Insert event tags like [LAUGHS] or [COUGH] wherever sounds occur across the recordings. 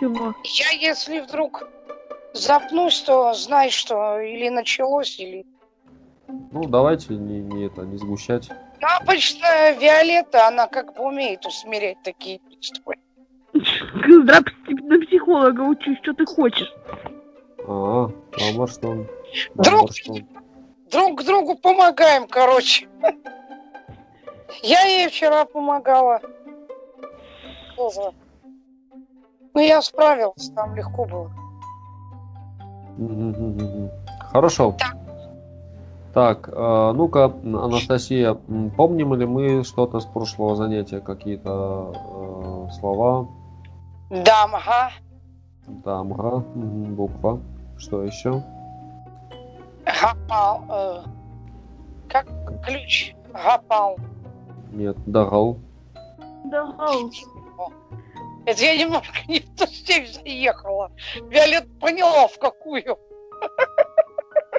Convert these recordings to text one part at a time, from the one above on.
всего. Я, если вдруг запнусь, то знай, что или началось, или... Ну, давайте не, не это, не сгущать. Ну, обычно Виолетта, она как бы умеет усмирять такие приступы. Здравствуйте, на психолога учусь, что ты хочешь? А, а может он... Друг, может он- друг другу помогаем, короче. Я ей вчера помогала. Тоже. Ну, я справился, там легко было. Хорошо. Так, э, ну-ка, Анастасия, помним ли мы что-то с прошлого занятия, какие-то э, слова? Дамга, Дамга, буква. Что еще? гапал, э, как ключ, гапал. Нет, дагал. Да, Это я немножко не в ту степь заехала. Виолет поняла, в какую.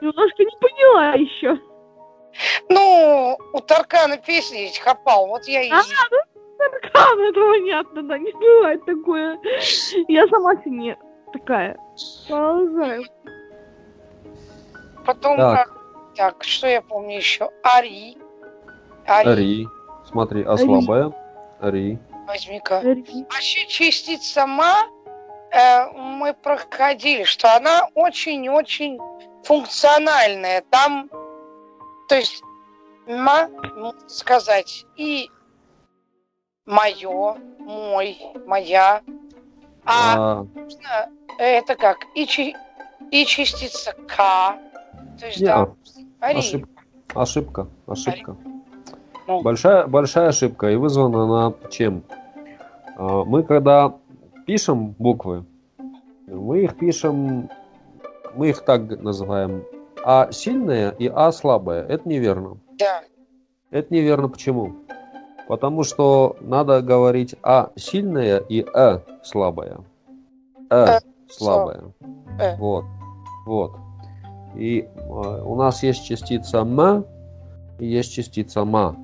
немножко не поняла еще. Ну, у Таркана песни есть хапал. Вот я и... А, Таркан, [LAUGHS] это понятно, да, не бывает такое. Я сама себе такая. Продолжаю. Потом... Так. как- Так, что я помню еще? Ари. Ари. Ри. Смотри, а слабая? Ри. Возьми-ка. Вообще частица ма э, мы проходили, что она очень-очень функциональная. Там, то есть, ма, можно сказать, и мое, мой, моя. А, А, можно, это как? И, чи- и частица к. То есть, Неа. да, ари. ошиб- Ошибка. Ошибка. Ну. Большая, большая ошибка. И вызвана она чем? А, Мы когда пишем буквы, мы их пишем, мы их так называем, А сильная и А слабая. Это неверно. Да. Это неверно почему? Потому что надо говорить А сильная и Э слабая. Э Э слабая. Э. Вот. Вот. И э, у нас есть частица М и есть частица Ма.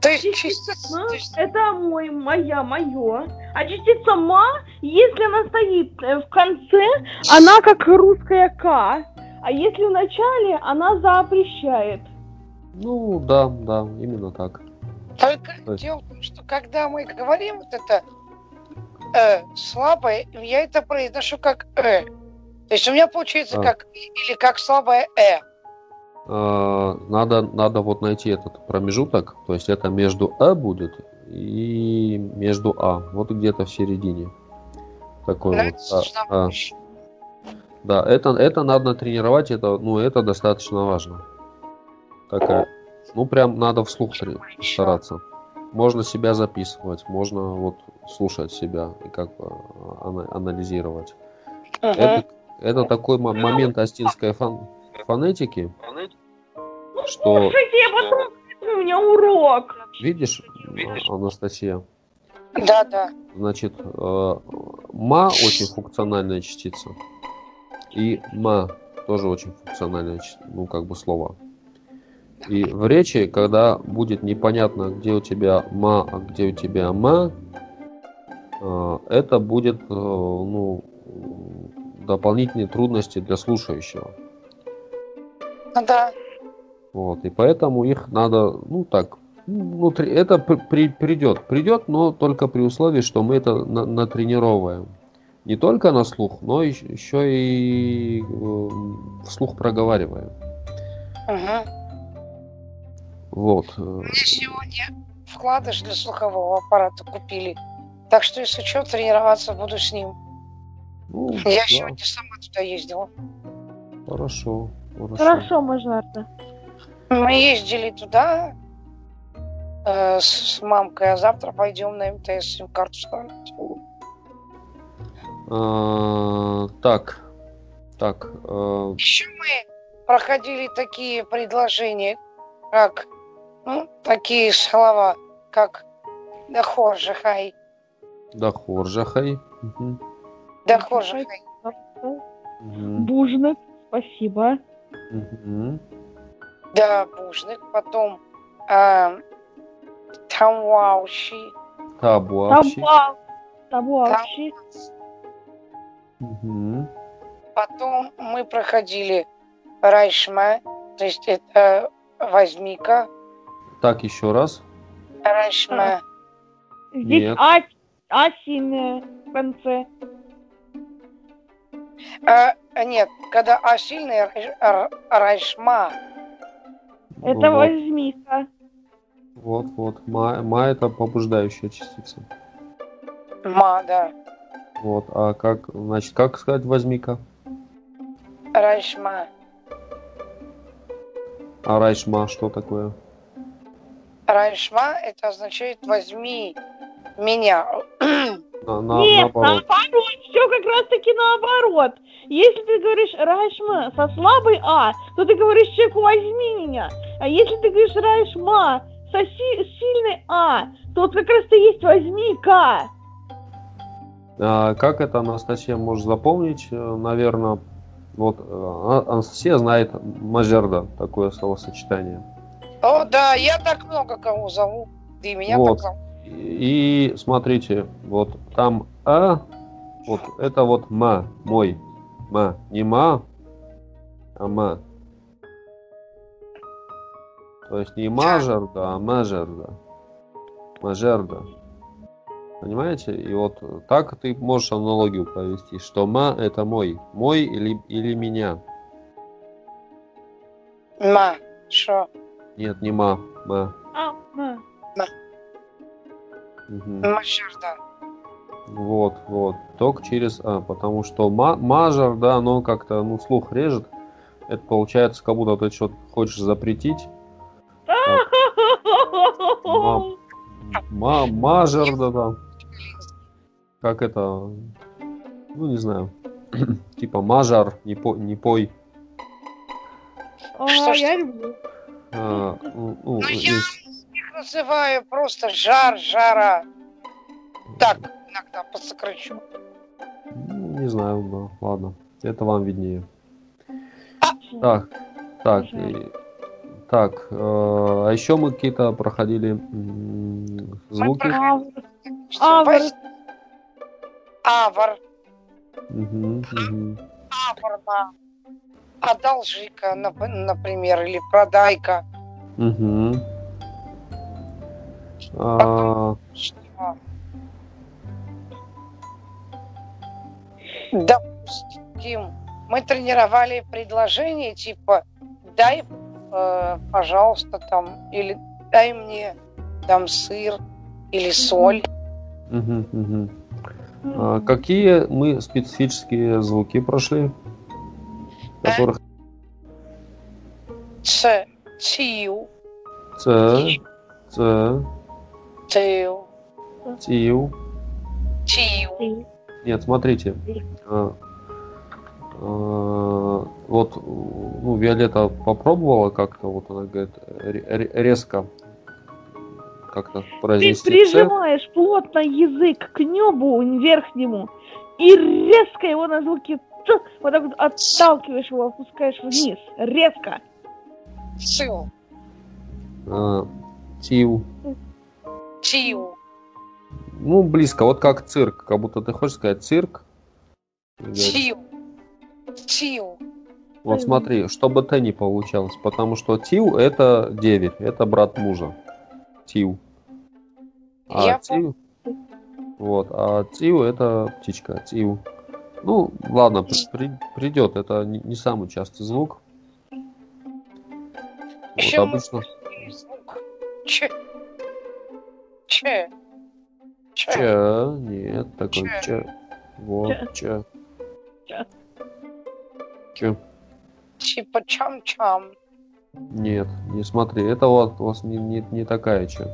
То есть, Частица ма то есть, – это мой, моя, мое. А частица ма, если она стоит э, в конце, она как русская к. А если в начале, она запрещает. Ну да, да, именно так. Только То есть- дело в том, что когда мы говорим вот это э, слабое, я это произношу как э. То есть у меня получается А. как или как слабое э. Надо, надо вот найти этот промежуток, то есть это между Э будет и между А, вот где-то в середине. Такой вот. а, а. Да, это, это надо тренировать, это, ну, это достаточно важно. Такая. Ну, прям надо вслух стараться. Можно себя записывать, можно вот слушать себя и как бы ана- анализировать. Мгм. Это, это такой мо- момент астинской фон- фонетики, что, Слушайте, я потом у меня урок. видишь, Анастасия, Да, да. значит, э, ма очень функциональная частица, и ма тоже очень функциональное, ну, как бы слово. И в речи, когда будет непонятно, где у тебя ма, а где у тебя ма, э, это будет, э, ну, дополнительные трудности для слушающего. Ну да. Вот, и поэтому их надо, ну так, ну, внутри, это при- при- придет, придет, но только при условии, что мы это на- натренировываем. Не только на слух, но еще, еще и э, вслух проговариваем. Мгм. Вот. Мне сегодня вкладыш для слухового аппарата купили. Так что, если что, тренироваться буду с ним. ну, Я да, сегодня сама туда ездила. Хорошо, хорошо. Хорошо, Мажарда. Мы ездили туда э, с, с мамкой, а завтра пойдем на МТС сим-карту ставить. А, так, так, э, Еще мы проходили такие предложения, как ну, такие слова, как Дахоржахай, Дахоржахай. Мгм, Дахоржахай, мгм, Бужник, спасибо. Мгм. да, Бужник, потом э, Тамвауши, Табуавщи. Табау. того Там- вообще. Мгм. Потом мы проходили Райшма, то есть это возьми-ка. Так, еще раз. Райшма. Здесь. А, а сильная в конце. А, нет, когда А сильный, Райшма. Это вот, возьми-ка. вот, вот. Ма, ма это побуждающая частица. Ма, да. Вот. А как, значит, как сказать возьми-ка? Райшма. А райшма что такое? Райшма это означает возьми меня. На, на- Нет, наоборот. наоборот, все как раз таки наоборот. Если ты говоришь Райшма со слабой А, то ты говоришь человеку возьми меня. А если ты говоришь Райшма со си- сильной А, то вот как раз то есть возьми-ка. А как это Анастасия может запомнить? Наверное, вот э, А- Анастасия знает мажерда, такое словосочетание. О, да, я так много кого зову. И меня Вот. так зовут. И смотрите, вот там А, вот это вот ма, мой, ма, не ма, а ма. То есть не мажерда, а мажерда. Мажерда. Понимаете? И вот так ты можешь аналогию провести, что ма это мой, мой или, или меня. Ма. Что? Нет, не ма, ма. А, ма. Мгм. Мажерда. Вот, вот. Только через А, потому что ма- мажор, да, оно как-то, ну, слух режет. Это получается, как будто ты что-то хочешь запретить. Ма- мажор, да, да. Как это, ну, не знаю. [CLEARS THROAT] Типа мажор, не, по, не пой. А, Что ж я ты- люблю. А, ну, ну, Ну, я есть- называю просто жар, жара. Так, иногда посокращу. ну, не знаю, да, ладно. Это вам виднее. Так, так, Пожалуйста. и- так, э, а еще мы какие-то проходили м, звуки. Воз- Авр. Мгм, мгм. Авр, да. Одолжи-ка, нап- например, или продай-ка. Мгм. А? Допустим, мы тренировали предложение типа дай, э, пожалуйста, там, или дай мне там сыр или соль. мгм, мгм. А какие мы специфические звуки прошли? Которых Ц, цию, Ц, Ц, Тил. тию. Ты. Нет, смотрите. А, а, Вот, ну, Виолетта попробовала как-то, вот она говорит, ре- ре- резко как-то Ты произнести «ц». прижимаешь плотно язык к небу верхнему и резко его на звуки «ц» вот так вот отталкиваешь его, опускаешь вниз. Резко. Цю, А, Тил. Тию. Ну, близко, вот как цирк, как будто ты хочешь сказать цирк. Тию. Тию. Вот смотри, чтобы Т не получалось, потому что Тил это деверь, это брат мужа. Тил. А Я Тил... Вот, а Тил это птичка, Тил. Ну, ладно, при- при- придет, это не, не самый частый звук. Вот Еще обычно... Звук. Ч. Ч. Ч. Ч, нет, такой Ч. Ч. Вот, Ч. Ч. Ч. Типа чам-чам. Нет, не смотри, это вот у вас не, не, не такая Ч.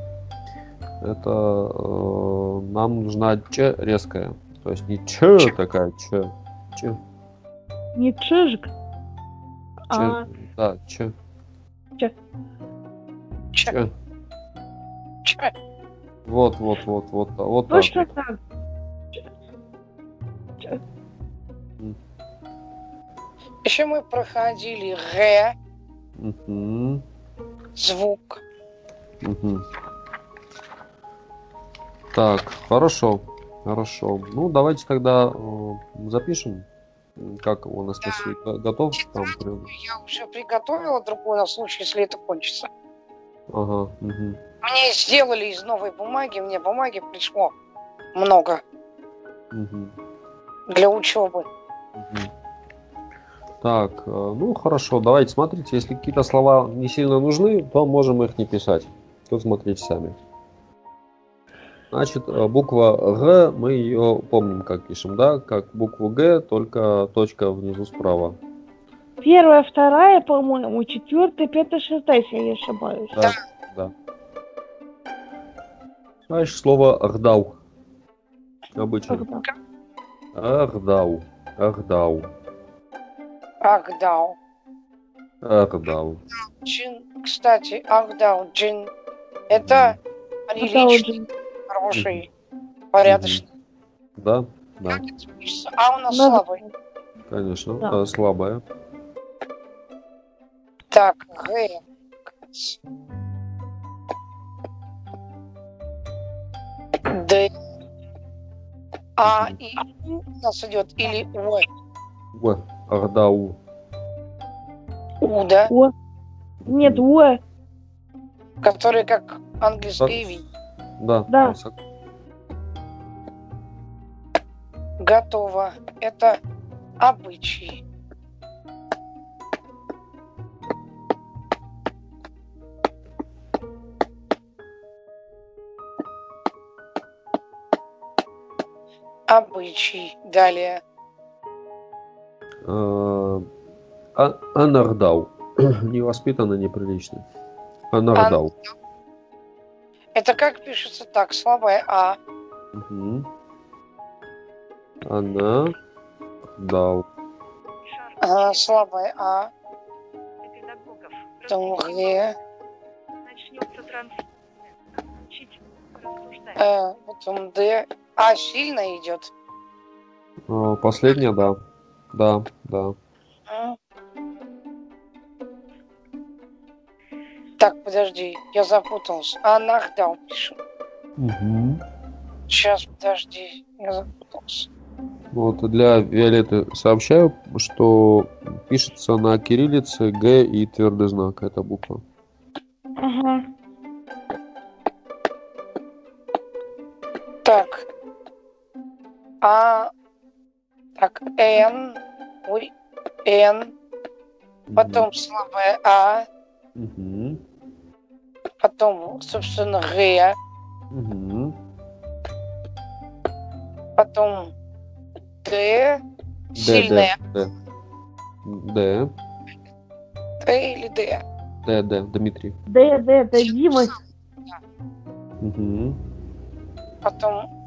Это э, нам нужна Ч резкая. То есть не Ч Ч. такая, Ч. Ч. Не чижик, а Да, Ч. Ч. Ч. Ч. Ч. Вот, вот, вот, вот, вот так. точно вот. так. Еще мы проходили Г. Звук. мгм. Так, хорошо. Хорошо. Ну, давайте тогда э, запишем, как у Анастасии Го- готов там. прям? Я уже приготовила другой на случай, если это кончится. Ага. мгм. Мне сделали из новой бумаги, мне бумаги пришло много Мгм. для учебы. Мгм. Так, э, ну хорошо, давайте смотрите, если какие-то слова не сильно нужны, то можем их не писать. Тут смотрите сами. Значит, э, буква Г, мы ее помним, как пишем, да? Как букву Г, только точка внизу справа. Первая, вторая, по-моему, четвертая, пятая, шестая, если я не ошибаюсь. Да, да. Дальше слово Ардау. Обычно. Ардау. Ардау. Агдау. Ардау. Джин, кстати, Агдау, Джин. Это приличный, хороший, порядочный. Да, да, Как это пишется? А у нас Да. слабый. конечно. Да. Да, слабая. Так, Г. Д. А и У у нас идет или У. В. Ардау. У, да? О. Нет, о. Который как английский вид. Да. Да. Готово. Это обычаи. Обычаи. Далее. А- Анардау. [CLEARS THROAT] Невоспитанно, неприлично. Анардау. Это как пишется так? Слабое А. Она. Дау. а, слабое А. педагогов. Потом Г. Начнется транс... Э, потом Д. А сильно идет. Э, Последняя, да. Да, да. М. Так, подожди, я запутался. А Нахдау пишу. Сейчас, подожди, я запутался. Вот для Виолетты сообщаю, что пишется на кириллице Г и твердый знак. эта буква. А. Так, Н. Ой, Н. Потом слабое А. Мгм. Потом, собственно, Г. Мгм. Потом Д. Сильное Д, Д. Д или Д. Д, Д, Дмитрий. Д, Д, Д, Дима. Мгм. Потом.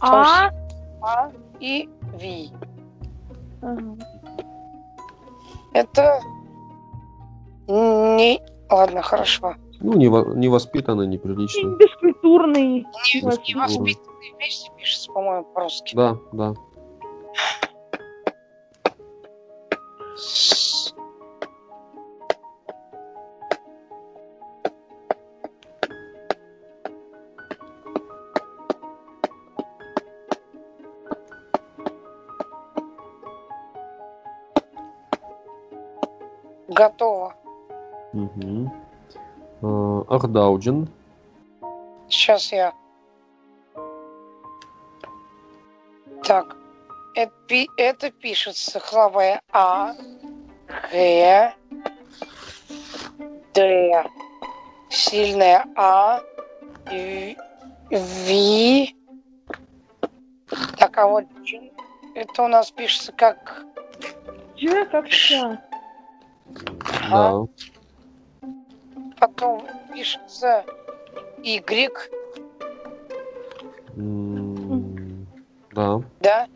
А. А и Ви. Ага. Это не... Ладно, хорошо. Ну, нево- невоспитанно, неприлично. Бескультурный. Не, Невоспитанный. вместе пишется, по-моему, по-русски. Да, да. Э, Ардауджин. Сейчас я. Так. Это, пи- это пишется хлавая А, Г, Д, сильная А, В, Ви. Так, а вот это у нас пишется как Че, как ща? Да. Потом пишется Y, М, Да. да?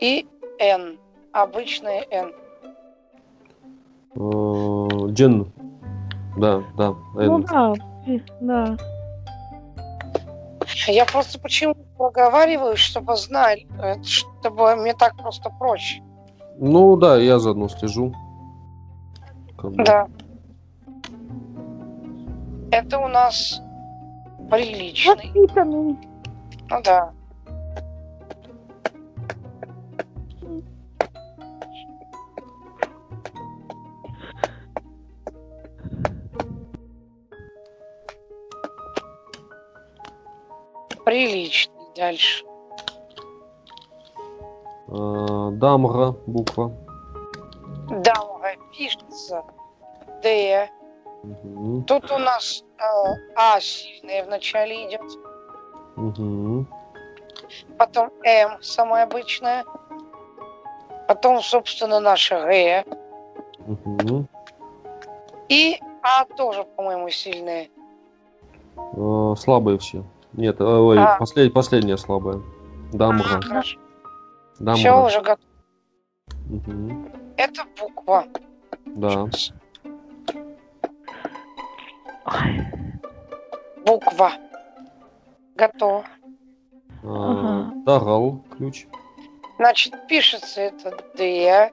И N, обычная N. Э, Джин. Да, да. Ну Н. да, да. Я просто почему проговариваю, чтобы знать, э, чтобы мне так просто проще. Ну да, я заодно слежу. Как бы. Да. Это у нас Приличный. Воспитанный. Ну да. Приличный. Дальше. Э, Дамра буква. Д. Мгм. Тут у нас э, А сильная вначале идет. Мгм. Потом М самая обычная. Потом, собственно, наша Г. Мгм. И А тоже, по-моему, сильная. Э, Слабые все. Нет, э, ой, А. послед- последняя слабая. Дамра. А, хорошо. Дамра. Все уже готово. Мгм. Это буква. Да. Буква. Готово. Э, Ага. Дагал ключ. Значит, пишется это Д.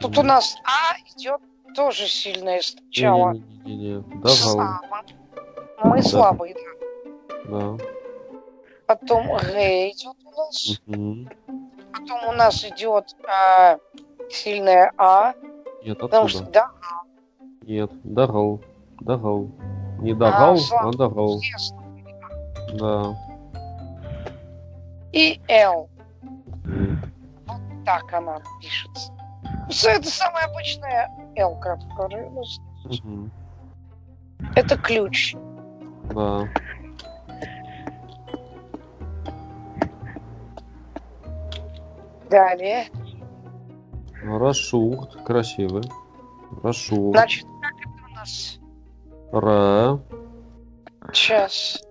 Тут у нас А идет тоже сильное сначала. Слабо. Мы Да. слабые, да. Да. Потом Г идет у нас. Потом у нас идет а, сильная А. Нет, Потому что откуда? да, Нет, Дагал. Дагал. Не слабо. а все слабые. Да. И Л. М. Так она пишется. Всё Это самая обычная Л. Мгм. Это ключ. Да. Далее. Рашурт. Красивый. Рашурт. Значит, как это у нас? Ра. Сейчас.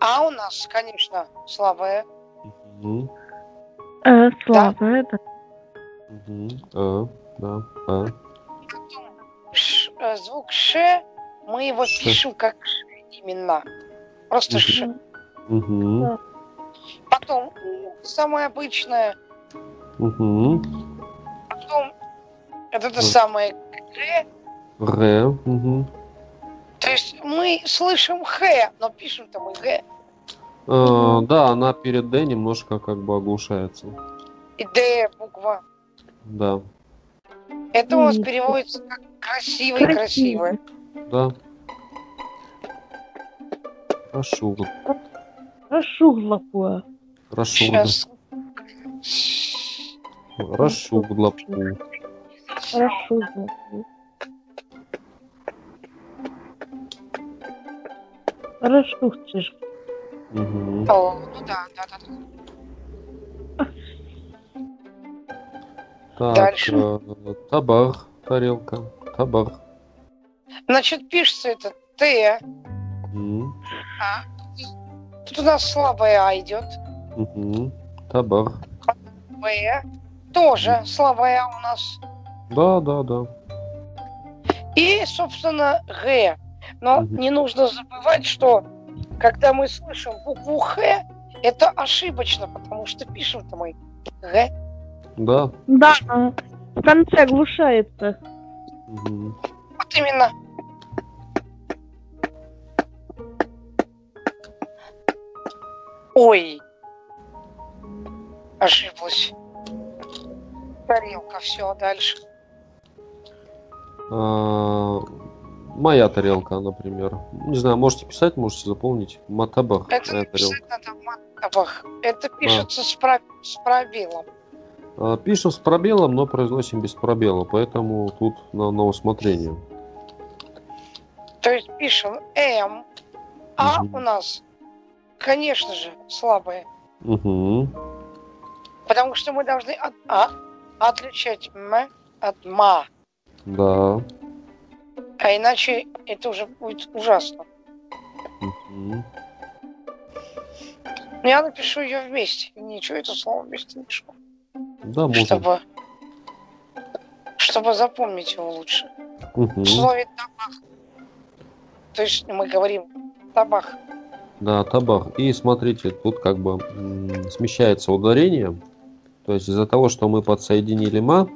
А у нас, конечно, слабая. Мгм. Э, слабая, да. Мгм. А. Да. А. Ш- э, звук Ш, мы его Ш. пишем как Ш именно. Просто Мгм. Ш. Мгм. Потом У самая обычная. Потом это то самое Г. Ре. Мгм. То есть мы слышим Х, но пишем-то мы Г. А, Да, она перед Д немножко как бы оглушается. И Д буква. Да. Это у нас переводится как красивый, красивый. Да. Рашурт. Расшуглапуа. Рашурт. Сейчас. Рашурдлапу. Расшуглапуа. Расшухчешь. Мгм. О, ну да, да, да. да. Так, Дальше. э, табар, тарелка, табар. Значит, пишется это Т. А. Тут у нас слабая А идет. мгм. Табар. Б. Тоже слабая А у нас. Да, да, да. И, собственно, Г. Но Мгм. не нужно забывать, что когда мы слышим букву Х, это ошибочно, потому что пишем-то мы Г. Да. Да, в конце оглушается. Мгм. Вот именно. Ой. Ошиблась. Тарелка, все, дальше. А, Моя тарелка, например. Не знаю, можете писать, можете заполнить. Матабах. Это Моя тарелка. надо матабах. Это пишется с, про- с пробелом. А, Пишем с пробелом, но произносим без пробела, поэтому тут на, на усмотрение. То есть пишем М, а Мгм. у нас, конечно же, слабое. Угу. Потому что мы должны от А отличать М от МА. Да. А иначе это уже будет ужасно. Мгм. Я напишу ее вместе. Ничего это слово вместе не пишу. Да, можно. Чтобы, чтобы запомнить его лучше. Мгм. В слове табах. То есть мы говорим табах. Да, табах. И смотрите, тут как бы смещается ударение. То есть из-за того, что мы подсоединили ма,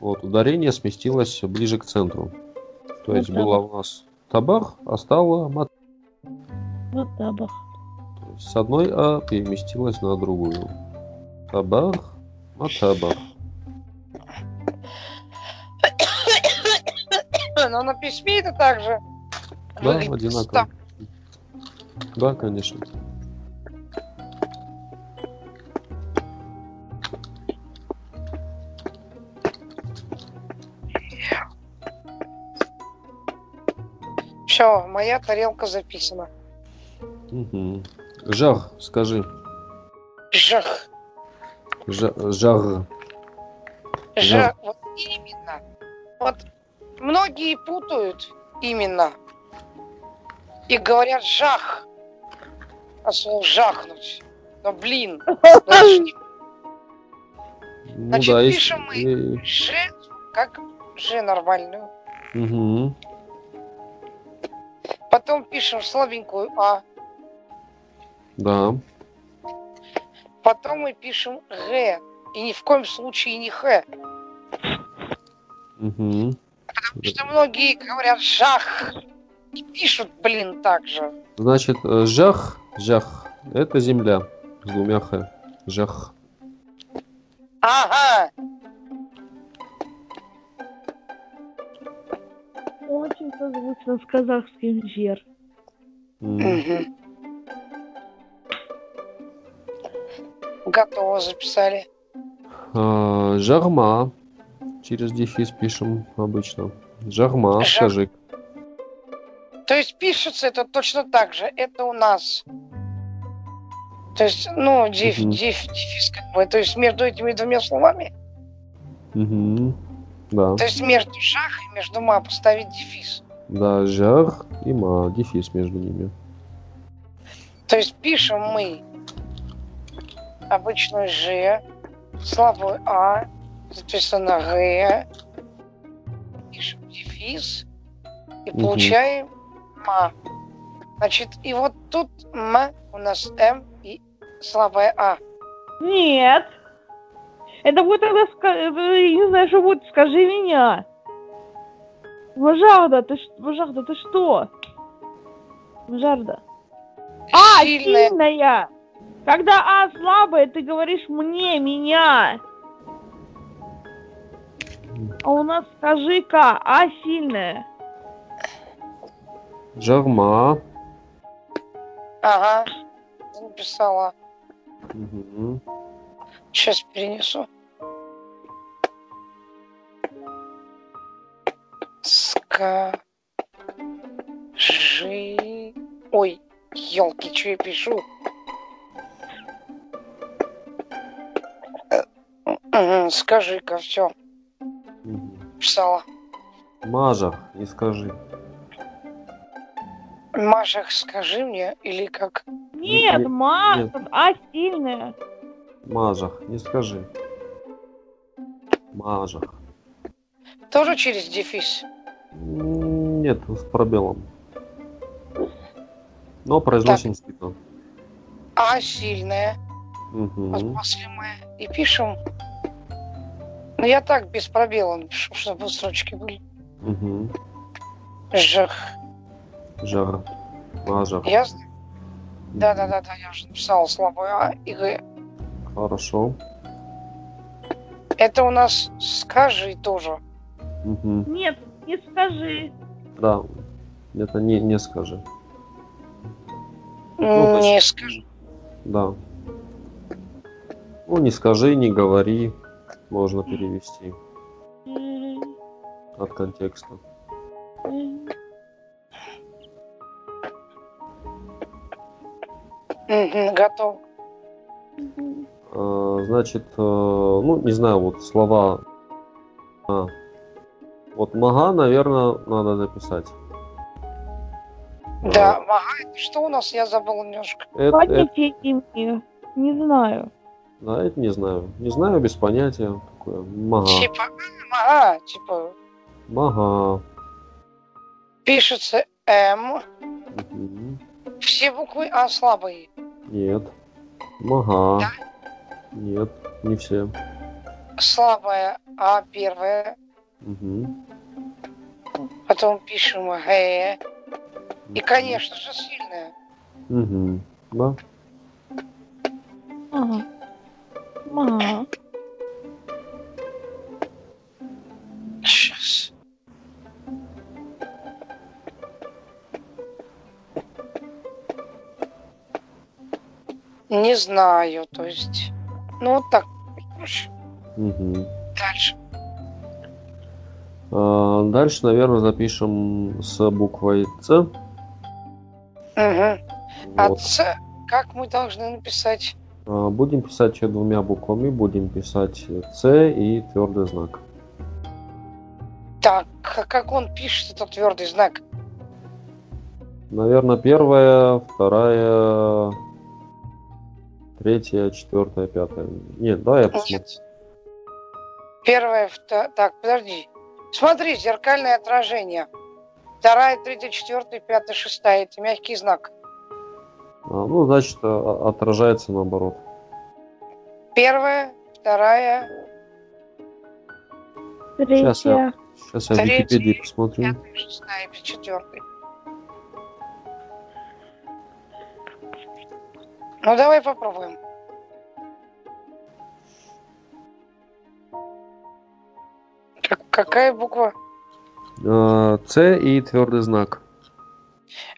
вот, ударение сместилось ближе к центру. То Ну есть да. было у нас табах, а стало мат. Матабах. То есть С одной А переместилась на другую. Табах, матабах. [COUGHS] Но на письме это также Да, одинаково. Да, конечно. Все, моя тарелка записана. Мгм. Жар, скажи. Жах. Жа- жар. Жах. Вот именно. Вот многие путают именно. И говорят жах. А слово жахнуть. Но блин, [LAUGHS] Ну Значит, да, пишем мы. и- Ж, как Ж нормальную. Мгм. Потом пишем слабенькую А. Да. Потом мы пишем Г. И ни в коем случае не Х. Мгм. Потому что многие говорят жах. И пишут, блин, так же. Значит, э, жах, жах. Это земля с двумя х. Жах. Ага. Очень созвучно с казахским жер. М. Мгм. Готово, записали. А, Жарма. Через дефис пишем обычно. Жарма, Жар- скажи. То есть пишется это точно так же. Это у нас. То есть, ну, деф, Мгм. деф- дефис как бы. То есть между этими двумя словами. Мгм. Да. То есть между жах и между ма поставить дефис. Да, жар и ма. Дефис между ними. То есть пишем мы обычную Ж, слабую А, соответственно Г, пишем дефис и Мгм. получаем ма. Значит, и вот тут м у нас М и слабая А. Нет. Это будет тогда, это, не знаю, что будет, скажи меня. Важарда, ты, Важарда, ты что? Важарда. А, Сильная. сильная. Когда А слабая, ты говоришь мне, меня. А у нас скажи-ка, А сильная. Жарма. Ага. Написала. Мгм. Сейчас перенесу. Скажи... Ой, елки, что я пишу? Мгм, Скажи-ка, все, писала. Мажах, не скажи. Маша, скажи мне, или как? Нет, нет. А сильная. Мажах, не скажи. Мажах. Тоже через дефис? Нет, с пробелом. Но произносим слитно. А вот после мы. И пишем. Ну, я так, без пробела напишу, чтобы строчки были. Мгм. Жах. Жар. Мажах. Ясно? Да-да-да, я уже написала слабую А и Г. Хорошо. Это у нас скажи тоже. Мгм. Нет, не скажи. Да. Это не, не скажи. Ну, не скажи. Да. Ну, не скажи, не говори. Можно перевести от контекста. готов. А, Значит, э, ну, не знаю, вот слова. А, Вот мага, наверное, надо написать. Да, ага, это что у нас? Я забыл немножко. Это, это, Понятия не имею. Не знаю. да, это не знаю. Не знаю, без понятия. Такое. Мага. Типа, ага, типа, Мага. пишется М. Мгм. Все буквы А слабые. Нет. Мага. Да? Нет, не все. Слабая А первая. Мгм. Потом пишем Г. И, конечно же, сильная. Угу. Да. Ага. Ага. Сейчас. Не знаю, то есть. Ну, вот так. Угу. Дальше. А, дальше, наверное, запишем с буквой С. Угу. А Вот. Ц, как мы должны написать? А, Будем писать еще двумя буквами. Будем писать С и твердый знак. Так, а как он пишет этот твердый знак? Наверное, первая, вторая, третья, четвертая, пятая. Нет, да, я посмотрю. Нет. Первое, вто- так, подожди. Смотри, зеркальное отражение. Вторая, третья, четвертая, пятая, шестая. Это мягкий знак. А, ну, значит, а- отражается наоборот. Первая, вторая, Сейчас я- Третья. Сейчас я в Третья, Википедии посмотрю. пятая, шестая, четвертая. Ну, давай попробуем. Как- какая буква? А, С и твердый знак.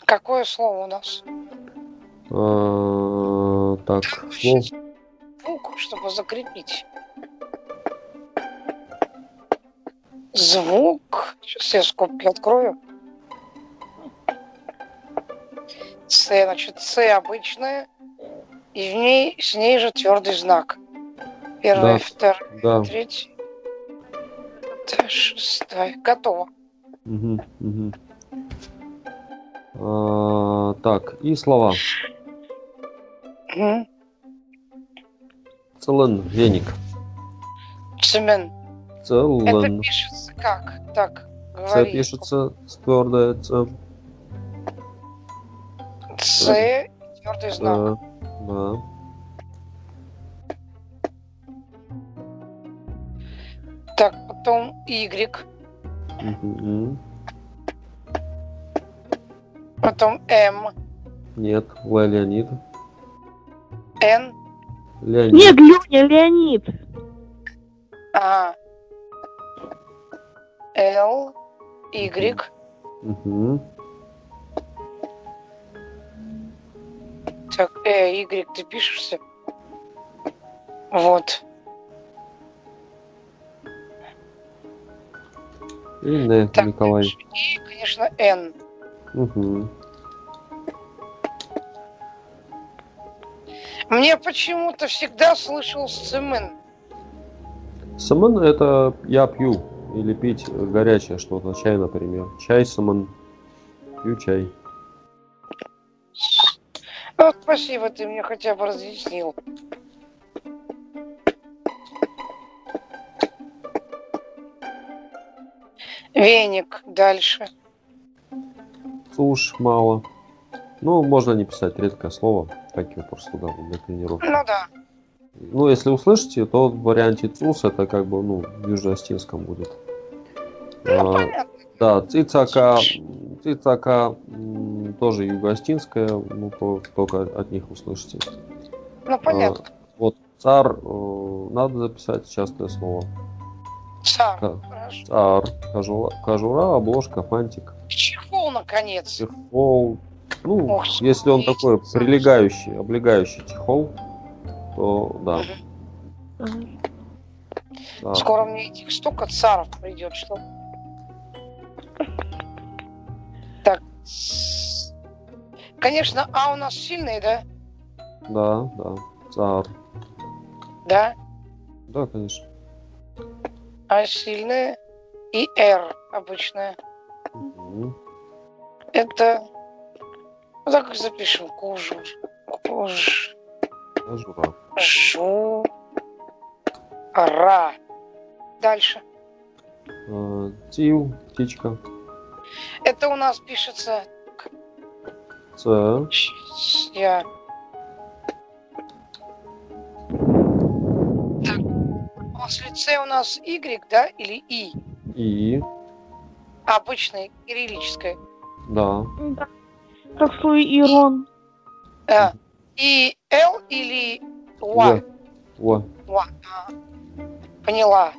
Какое слово у нас? А, Так, слово. Звук, чтобы закрепить. Звук. Сейчас я скобки открою. С, значит, С обычная. И в ней, с ней же твердый знак. Первая, Да. вторая, Да. третья. Шестая. Готово. Мгм. А, Так, и слова. Целен, веник. Цемен. Это Целен. пишется как? Так, говори. пишется с твердое Ц. И твердый знак. Да. Да. Так, потом Y. Мгм. Потом М. Нет, Л. Леонид. Н. Леонид. Нет, Леня, Леонид. А. Л. Y. Мгм. Так, э, Y ты пишешься? Вот. И Н. Так, Николай. И, конечно, Н. Мгм. Мне почему-то всегда слышал Сцемен. Самон это я пью. Или пить горячее что-то. Чай, например. Чай самон. Пью чай. Вот спасибо, ты мне хотя бы разъяснил. Веник дальше. Суш мало. Ну, можно не писать редкое слово. Так его просто туда для тренировки. Ну да. Ну, если услышите, то в варианте ЦУС это как бы, ну, в южноостинском будет. Ну, А, понятно. да, цицака, цицака тоже югоостинская, ну, то, только от них услышите. Ну, понятно. А, вот цар, э, надо записать частое слово. Цар. Цар, кожура, кожура, обложка, фантик, Чехол, наконец. чехол. Ну, Ох, если он такой Саша. прилегающий, облегающий чехол, то да. Мгм. да. Скоро мне этих столько царов придет, что... Так. Конечно, А у нас сильный, да? Да, да. Цар. Да. Да, конечно. А сильная и Р обычная. Мгм. Это... Вот так и запишем. Кужур. Куж... Кожура. Жу... Ра. Дальше. А, Тил, птичка. Это у нас пишется... Ц. Я... После С у нас Y, да? Или И? И. Обычное, кириллическое. Да. Да. Как свой Ирон. Э, и Л или Уа? Уа. А, Поняла.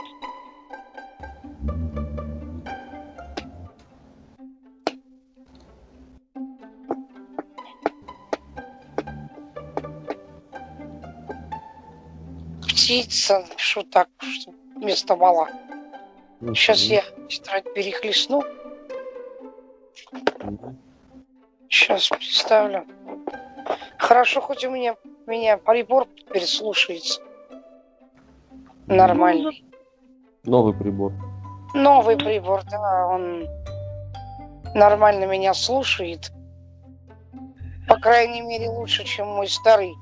Птица, что так, что вместо вала. Сейчас мгм. я тетрадь перехлестну. Мгм. Сейчас представлю. Хорошо, хоть у меня, меня прибор переслушается. Нормально. Новый прибор. Новый прибор, да, он нормально меня слушает. По крайней мере, лучше, чем мой старый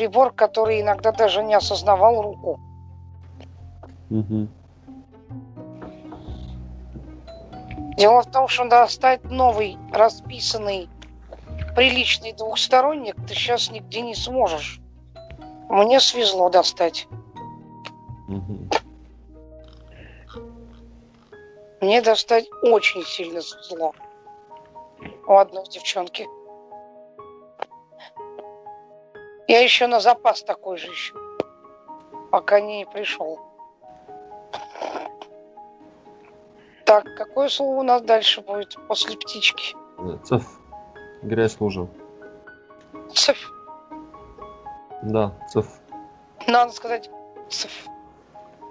прибор, который иногда даже не осознавал руку. Мгм. Дело в том, что достать новый, расписанный, приличный двухсторонник ты сейчас нигде не сможешь. Мне свезло достать. Мгм. Мне достать очень сильно свезло. У одной девчонки. Я еще на запас такой же ищу. Пока не пришел. Так, какое слово у нас дальше будет после птички? Э, Цеф. Грязь лужа. Циф. Да, цеф. Надо сказать циф.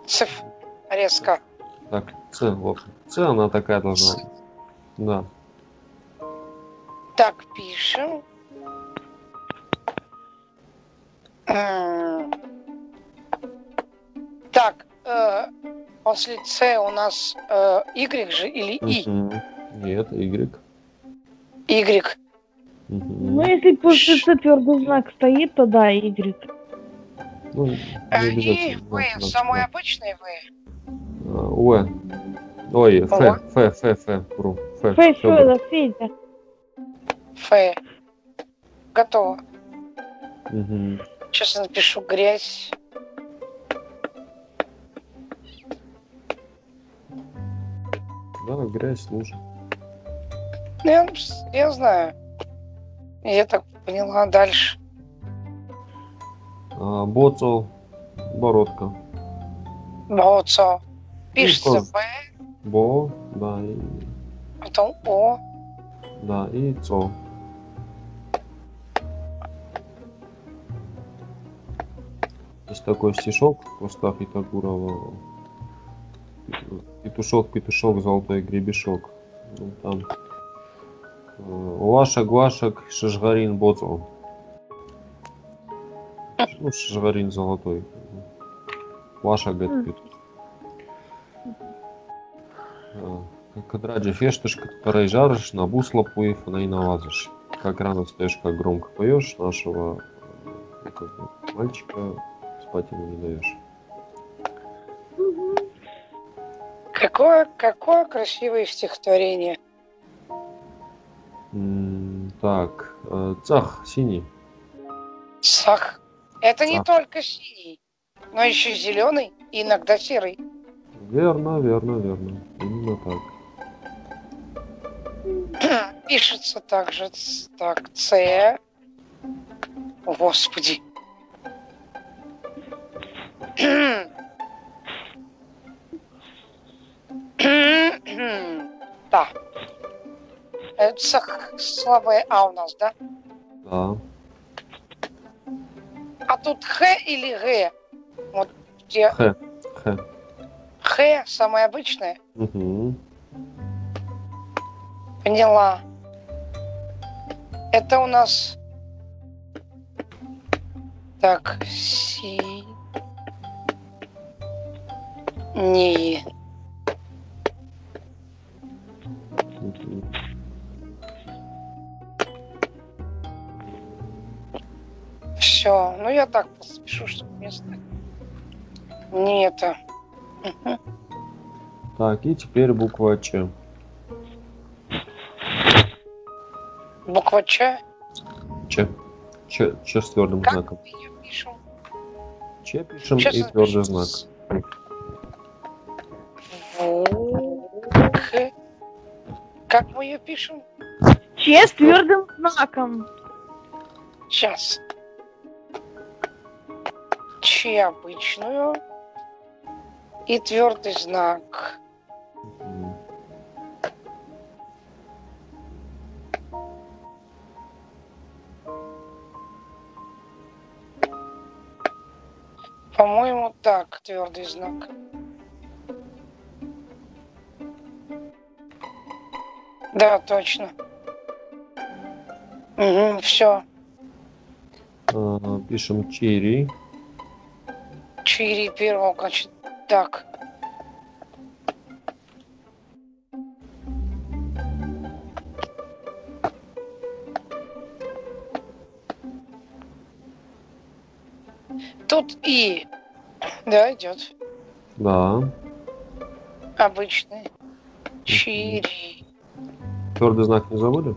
Циф. Резко. Так, Ц, вот. Ц, она такая должна. Да. Так, пишем. Так, э, после С у нас э, Y же или И? Нет, Y. Y. Ну, если после С твердый знак стоит, то да, Y. Ну, Э, И обязательно. В, Да, да, самый да. обычный В. А, Уэ. Ой, Ф. Ф, Ф, Ф. Ф, Фёдор. Федор, Федя. Ф. Готово. Мгм. Сейчас я напишу грязь. Да, грязь, лужа. Ну, Я, я знаю. Я так поняла дальше. А, Боцо, бородка. Боцо. Пишется. Б, Бо, да, и, потом О. да, и Цо. Есть такой стишок в устах Итагурова. Петушок, петушок, золотой гребешок. Ну, там. э, Лаша, Глашек, Шашгарин, Боцо. Ну, Шашгарин золотой. Лаша, говорит, Мгм. петух. А, Кадраджи фештушка, которой жаришь, на бус лапуев, она и налазишь. Как рано встаешь, как громко поешь, нашего э, как мальчика спать ему не даешь. Какое, какое красивое стихотворение. Так, э, цах, синий. Сах. Это не Сах. только синий, но еще зеленый и иногда серый. Верно, верно, верно. Именно так. Пишется также так, С. Господи. [COUGHS] Да. Это слабое А у нас, да? Да. А тут Х или Г? Вот где Х. Х. Х самое обычное. Угу. Поняла. Это у нас... Так, си... Не. Все. Ну, я так пишу, чтобы место. Не это. Так, и теперь буква Ч. Буква Ч. Ч. Ч, Ч с твердым Как знаком. пишем? Ч пишем Щас и твердый знак. Как мы ее пишем? Че с твердым знаком. Сейчас. Чи обычную. И твердый знак. По-моему, так, твердый знак. Да, точно. Угу, все. А, Пишем чири. Чири первого качества. Так. Тут и. Да, идет. Да. Обычный. Чири. Твердый знак не забыли?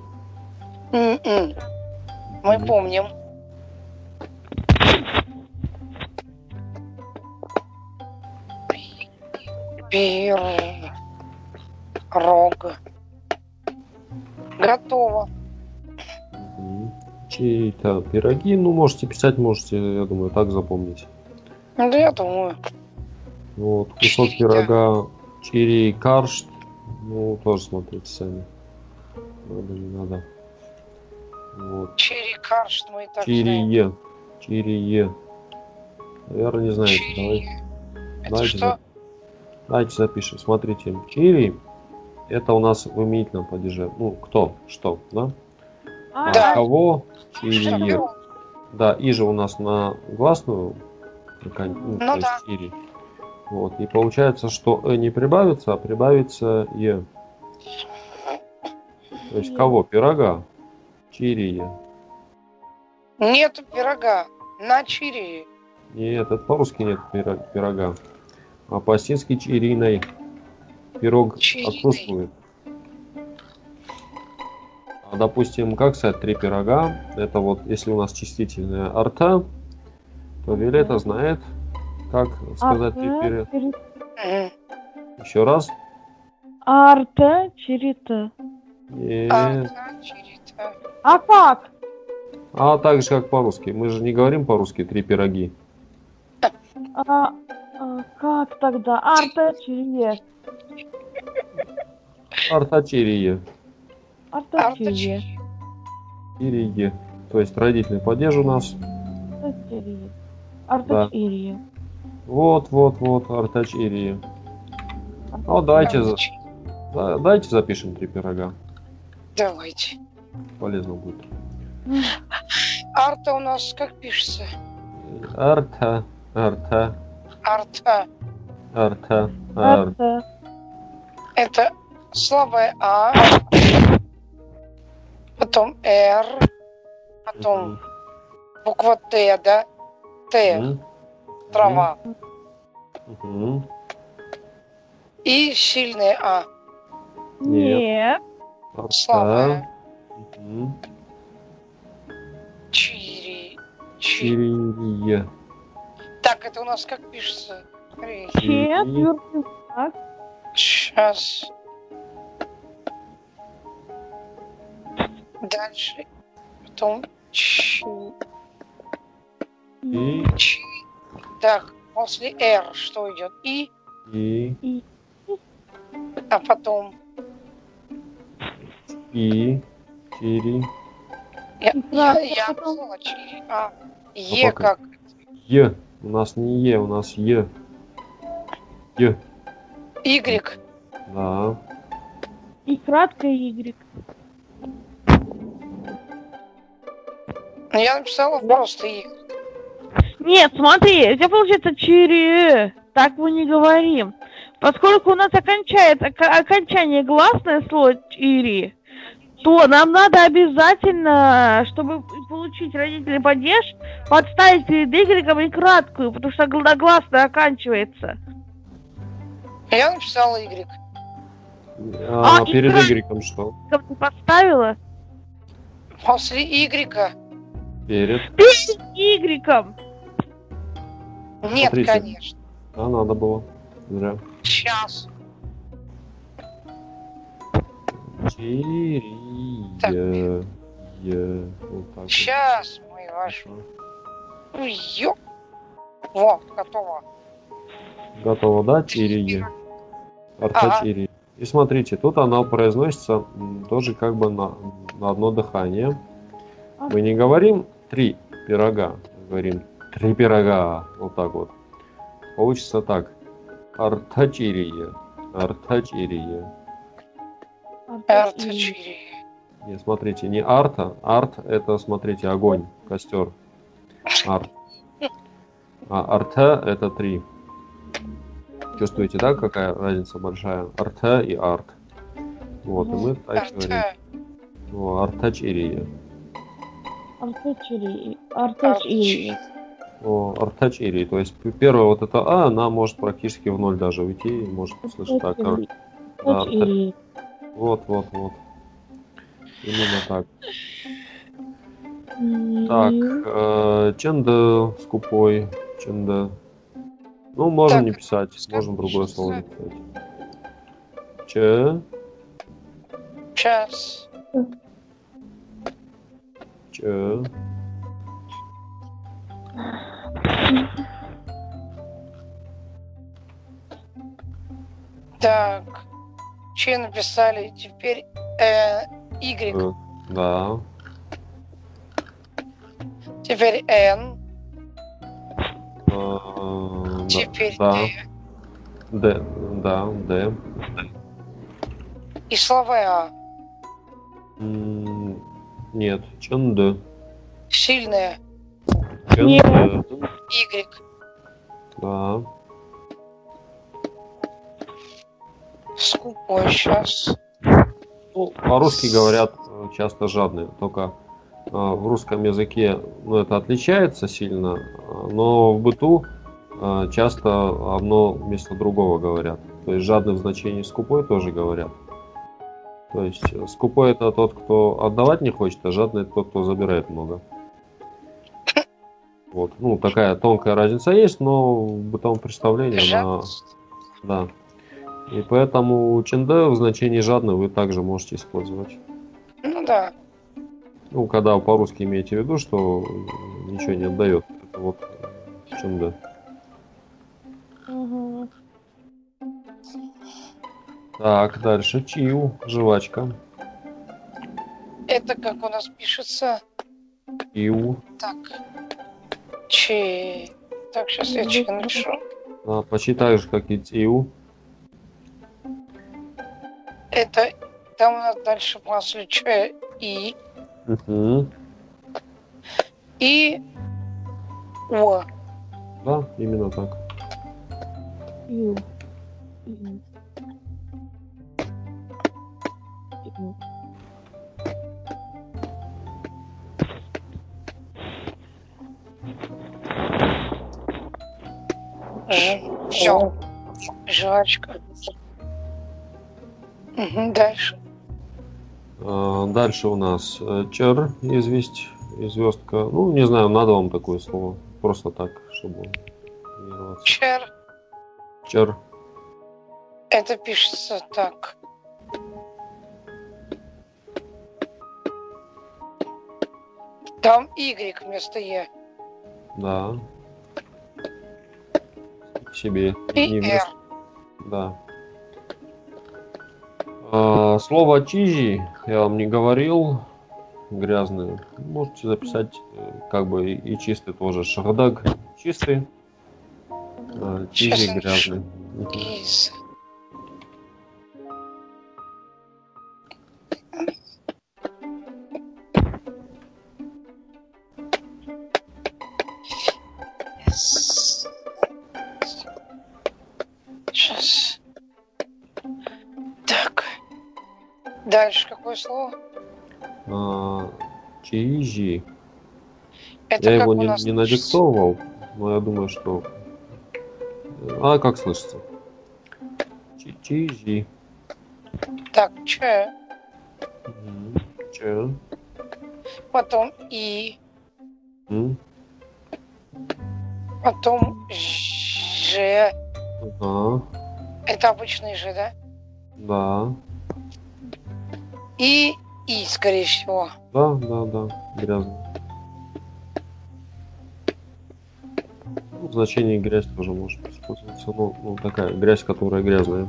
М-м. Мы Мгм. помним. Пир. Рог. Готово. Чьи-то пироги, ну можете писать, можете, я думаю, так запомнить. Ну, Да, я думаю. Вот, кусок пирога чири каршт, ну тоже смотрите сами. Надо, не надо. Вот. Чири каршт мы и так знаем. Чирие. Чирие. Наверное, не знаете. Чири. Давайте, Это давайте, что? давайте запишем. Смотрите, чири это у нас в именительном падеже. Ну, кто, что, да? А, Да. Кого? Что? Чирие. Да, и же у нас на гласную. Ну, то Ну есть да. чири. Вот. И получается, что э не прибавится, а прибавится е. То есть кого? Пирога. Чирие. Нету пирога. На чири. Нет, это по-русски нет пирога. А по-осетински чириной. Пирог Чириной. отсутствует. А допустим, как сказать три пирога? Это вот, если у нас чистительная арта, то Виолетта знает, как сказать три пирога. Еще раз. Арта, чирита. Нет. Чирита. А как? А так же, как по-русски. Мы же не говорим по-русски три пироги. А, а, как тогда? Арта, чирие. Артачирие. Арта, Арта, чирие. чири. Ирие. То есть падеж у нас. Арта, чирие. Арта, чирие. Вот, вот, вот, Артачирие. Ну, давайте, за- да- давайте запишем три пирога. Давайте. Полезно будет. Арта у нас как пишется? Арта, арта, Арта. арта, арта. Это слабое А. Потом Р. Потом буква Т, да? Т. Трава. И сильное А. Нет. Слабое. Мгм. Чири. Чи. Чирие. Так, это у нас как пишется? Смотри. Че, Чири. твердый знак. Сейчас. Дальше. Потом чи. И. Так, после Р что идет? И, и, а потом и, чири. я, я, я чири. А, Е пока. как? Е. У нас не Е, у нас Е. Е. Y. Да. И краткое Y. Ну, Я написала просто Y. Нет, смотри, у тебя получается чири. Так мы не говорим. Поскольку у нас окончает, ока- окончание гласное слово чири, то нам надо обязательно, чтобы получить родительный падеж, подставить перед Y и краткую, потому что гла- гласное оканчивается. Я написала Y. А, А, перед Y что? Как ты поставила? После Y. Перед. Перед Y. Нет, Смотрите. конечно. А, надо было. Зря. Сейчас. Е. Е. Вот так. вот. Сейчас мы ваш. Ё. Во, готово. Готово, да? Тирии. Артачирии. И смотрите, тут она произносится тоже как бы на, на одно дыхание. Мы не говорим три пирога, говорим три пирога. Вот так вот. Получится так. Артачирие. Артачирие. Артачири. Не, смотрите, не арта. Арт это, смотрите, огонь, костер. Арт. А арта это три. Чувствуете, да, какая разница большая? Арта и арт. Вот, и мы так говорим. Ну, артачирия. Артачири. Артачири. О, артачирия. То есть первая вот эта А, она может практически в ноль даже уйти, может слышать так. ар- Вот, вот, вот. Именно так. Так, э, ченда скупой, ченда. Ну, можем Так, не писать, можем другое слово написать. Че, Час. че, Так. Че написали? Теперь э, Y. э, да, Теперь N. э, Теперь да, D. Д, да, Д. И слова А. Нет, ченда. Сильные. Ченда, Y. да. Скупой сейчас. Ну, по-русски говорят э, часто жадные, только э, в русском языке ну, это отличается сильно, э, но в быту часто одно вместо другого говорят. То есть жадный в значении скупой тоже говорят. То есть скупой это тот, кто отдавать не хочет, а жадный это тот, кто забирает много. Вот, ну такая тонкая разница есть, но в бытовом представлении она да. И поэтому ченде в значении жадный вы также можете использовать. Ну да. Ну, когда по-русски имеете в виду, что ничего не отдает. Это вот ченде. Мгм. Так, дальше. Чиу, жвачка. Это как у нас пишется. Чиу. Так. Че. Так, сейчас я че напишу. А, почти так же, как и тиу. Это там у нас дальше после Че и Мгм. и О. Да, именно так. Ю. Ю. Все. Жвачка. Дальше. А, дальше у нас э, чер, известь, звездка. Ну, не знаю, надо вам такое слово. Просто так, чтобы тренироваться. Чер. Чер. Это пишется так. Там Y вместо Е. Да. К себе. И Не вместо- Да. А, слово чижи я вам не говорил. Грязный. Можете записать э, как бы и, чистый тоже. Шахдаг чистый. А, чижи я грязный. Дальше какое слово? А, чижи. Это Я его не, не надиктовывал, но я думаю, что... А как слышится? Чи- Чижи. Так, Ч, Мгм. Че? потом И, М? потом Ж. Ага. Это обычный Ж, да? Да. И И, скорее всего. Да, да, да. Грязно. в значении грязь тоже может использоваться. Ну, ну, такая грязь, которая грязная.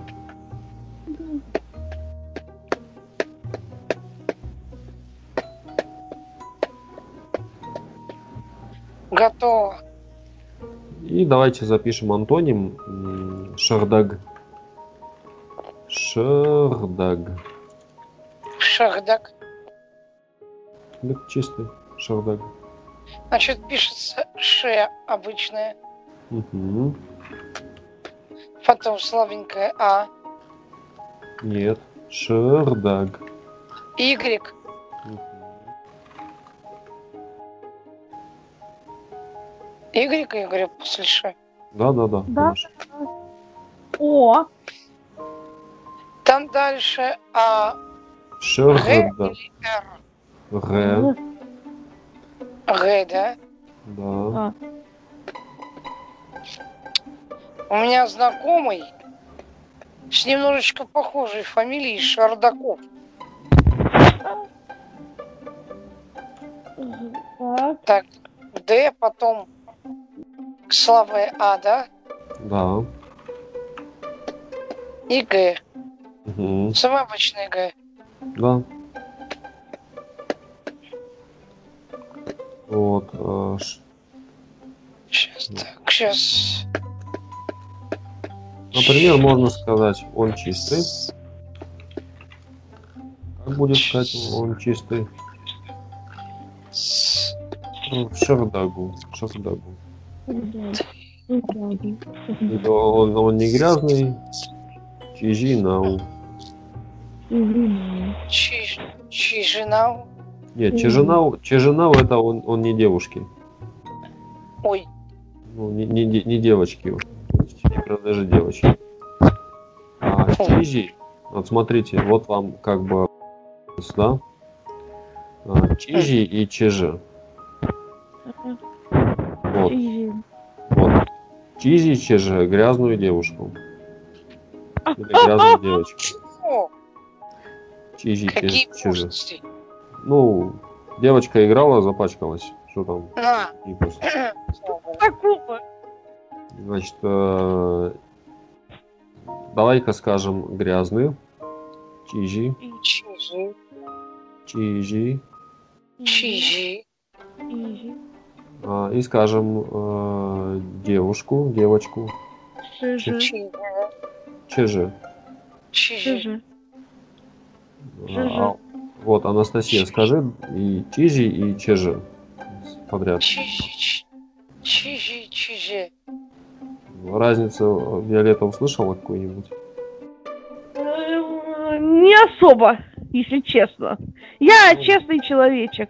Готово. И давайте запишем антоним шардаг. Шардаг. Шахдак. Да, чистый шардаг. Значит, пишется ше обычное, Мгм. потом слабенькое а, Нет. Шардаг. y, y, я говорю, после ше. Да, да, да. Да. О, Там дальше а, г Шардаг. или р. Г. Г, да? Да. У меня знакомый с немножечко похожей фамилией Шардаков. так, Так, Д, потом слабое А, да? Да. И Г. Мгм. Самое обычное Г. Да. Вот. э, ш- Сейчас, так, сейчас. Например, можно сказать, он чистый. Как будет сказать, он чистый? Ну, шардагу. Шардагу. Он, он не грязный. Чижи нау. Чи, Чижинау. Нет, чижинау, чижинау это он, он не девушки. Ой, Ну, не, не, не девочки. Не принадлежит девочке. А чижи, вот смотрите, вот вам как бы, да? А, Чижи и чижи. Вот, вот. Чизи чижи грязную девушку. Или грязную девочку. Чизи какие чижи. пошлости. Ну, девочка играла, запачкалась. Что там? Богу. такого. [CLEARS THROAT] Значит, э, давай-ка скажем грязный. Чижи. Чижи, Чижи. чижи, А, и скажем э, девушку, девочку. Чижи, Чижи. чижи. Шижи. А, вот, Анастасия, скажи и чижи, и чижи. Подряд. Чижи, чижи, чижи. Разницу Виолетта услышала какую-нибудь? Не особо, если честно. Я честный человечек.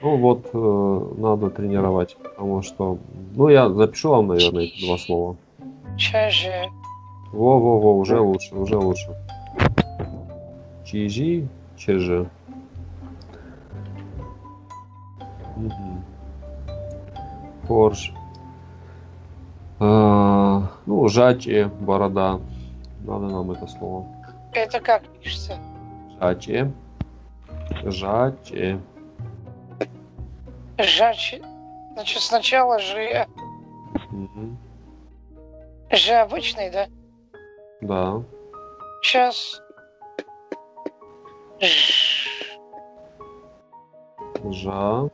Ну вот, э, надо тренировать, потому что... Ну, я запишу вам, наверное, эти два слова. Чижи. Во-во-во, уже лучше, уже лучше. Чижи, чижи. Корж. А, ну, жачи, борода. Надо нам это слово. Это как пишется? Жачи. Жачи. Жач. Значит, сначала Ж. Мгм. Ж обычный, да? Да. Сейчас. Жа.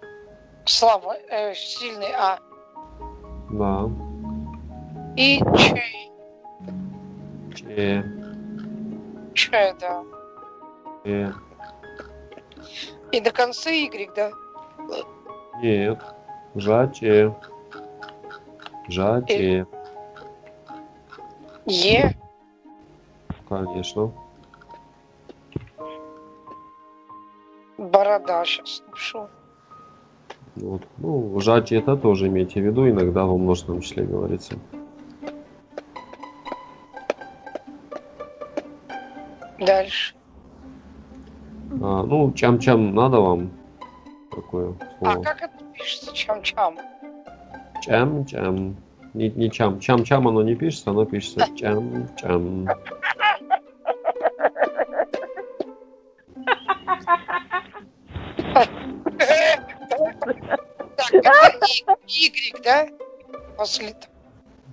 Слабо, э, сильный А. Да. И Ч. Че. Ч, да. Э. И до конца Y, да? Нет. Жачи. Жачи. Е. Конечно. Борода сейчас напишу. Вот. Ну, жать это тоже имейте в виду, иногда во множественном числе говорится. Дальше. А, ну, чам-чам надо вам такое А слово. как это пишется? Чам-чам. Чам-чам. Не, не чам. Чам-чам оно не пишется, оно пишется чам-чам. Да? после...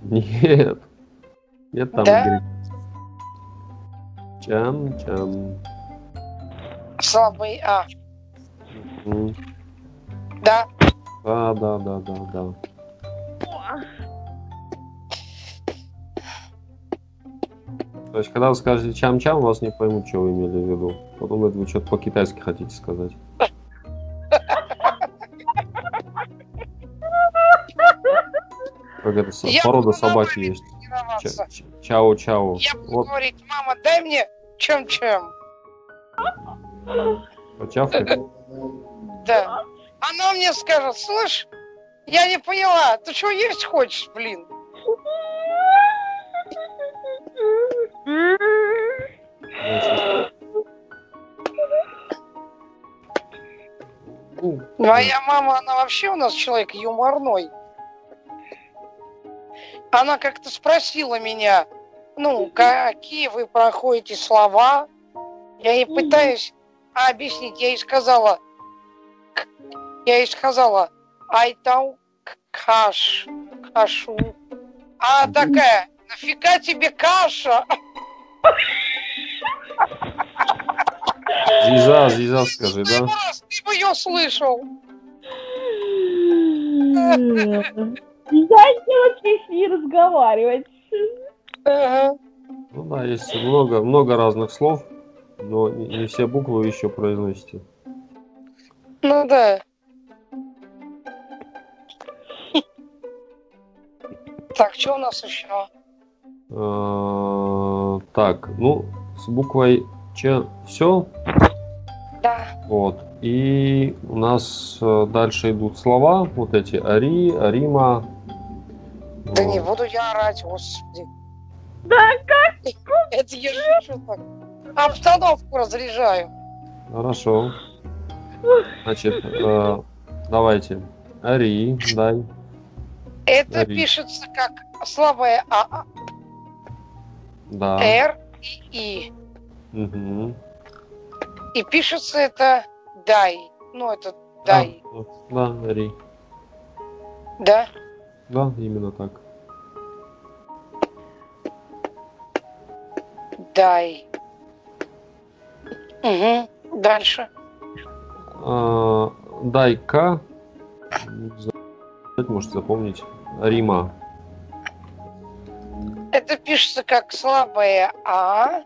Нет. Нет там Да? гри- Чам-чам. слабый А. М. Да, Да, да, да, да, да. То есть, когда вы скажете чам-чам, вас не поймут, что вы имели в виду. Подумают, вы что-то по-китайски хотите сказать. Как это, Я порода собаки есть. тренироваться. Ча- ча- Чао-чао. Я буду Вот, говорить, мама, дай мне чем-чем. почавкать. Да. Она мне скажет, слышь, я не поняла, ты что есть хочешь, блин? Моя мама, она вообще у нас человек юморной. Она как-то спросила меня, ну, какие вы проходите слова. Я ей пытаюсь объяснить. Я ей сказала, я ей сказала, айтау каш, кашу. А такая, нафига тебе каша? Зиза, Зиза, скажи, да? Раз ты бы ее слышал. Я не вообще с ней разговаривать. Ага. Ну да, есть много, много разных слов, но не, не все буквы вы еще произносите. Ну да. Так, что у нас еще? А, Так, ну, с буквой Ч все. Да. Вот. И у нас э, дальше идут слова, вот эти Ари, Арима. Да не буду я орать, господи. Да как? [LAUGHS] Это я шучу так. Обстановку разряжаю. Хорошо. Значит, э, давайте. Ари, дай. Это Ари. пишется как слабое А, Да. Р и И. Мгм. И пишется это дай. Ну, это дай. Да, да, Ари. Да? Да, именно так. Дай. Угу. Дальше. А, Дай-ка. Можете запомнить. Рима. Это пишется как слабое А,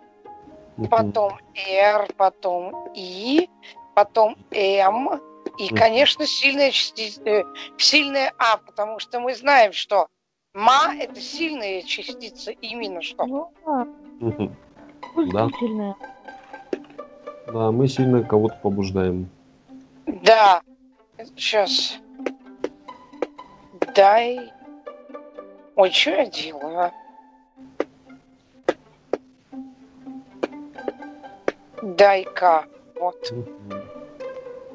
потом Р, потом И, потом М. И, конечно, сильная, части- э, сильная А, потому что мы знаем, что ма – это сильная частица именно что. Ну да. Да, мы сильно кого-то побуждаем. Да. Сейчас. Дай. Ой, что я делаю, а? Дай-ка. Вот. Мгм.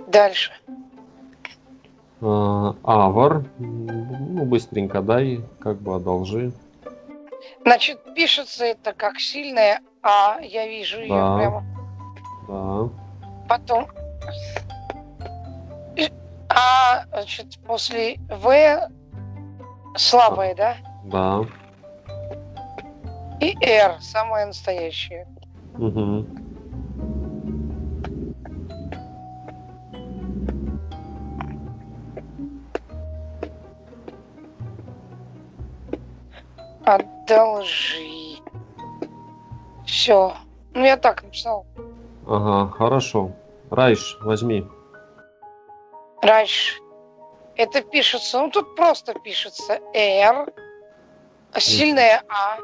Дальше. А, Авар. Ну, быстренько дай, как бы одолжи. Значит, пишется это как сильная А. Я вижу ее Да. прямо. Да. Потом А, значит, после В слабая, да? Да. И Р, самая настоящая. Мгм. Одолжи. Все. Ну, я так написал. Ага, хорошо. Райш, возьми. Раньше. Это пишется, ну тут просто пишется Р, сильная А,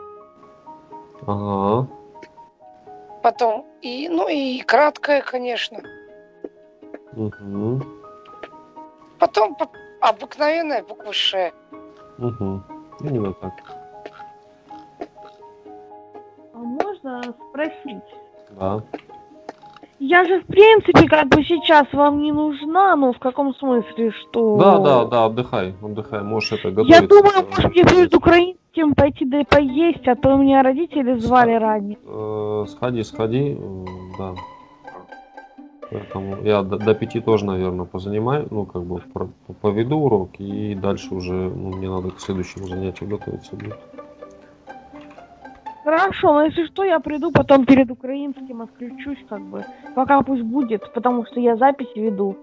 Ага. потом И, ну и краткая, конечно. Угу. Потом по- обыкновенная буква Ш. Угу. Именно так. Можно спросить? Да. Я же, в принципе, как бы сейчас вам не нужна, ну, в каком смысле, что... Да, да, да, отдыхай, отдыхай. Можешь это готовить. Я думаю, может, мне перед украинским пойти да и поесть, а то меня родители звали ранее. Э, сходи, сходи. э, Да. Поэтому я до, до пяти тоже, наверное, позанимаю, ну, как бы поведу урок, и дальше уже ну, мне надо к следующему занятию готовиться будет. Хорошо, но если что, я приду потом перед украинским, отключусь как бы. Пока пусть будет, потому что я запись веду.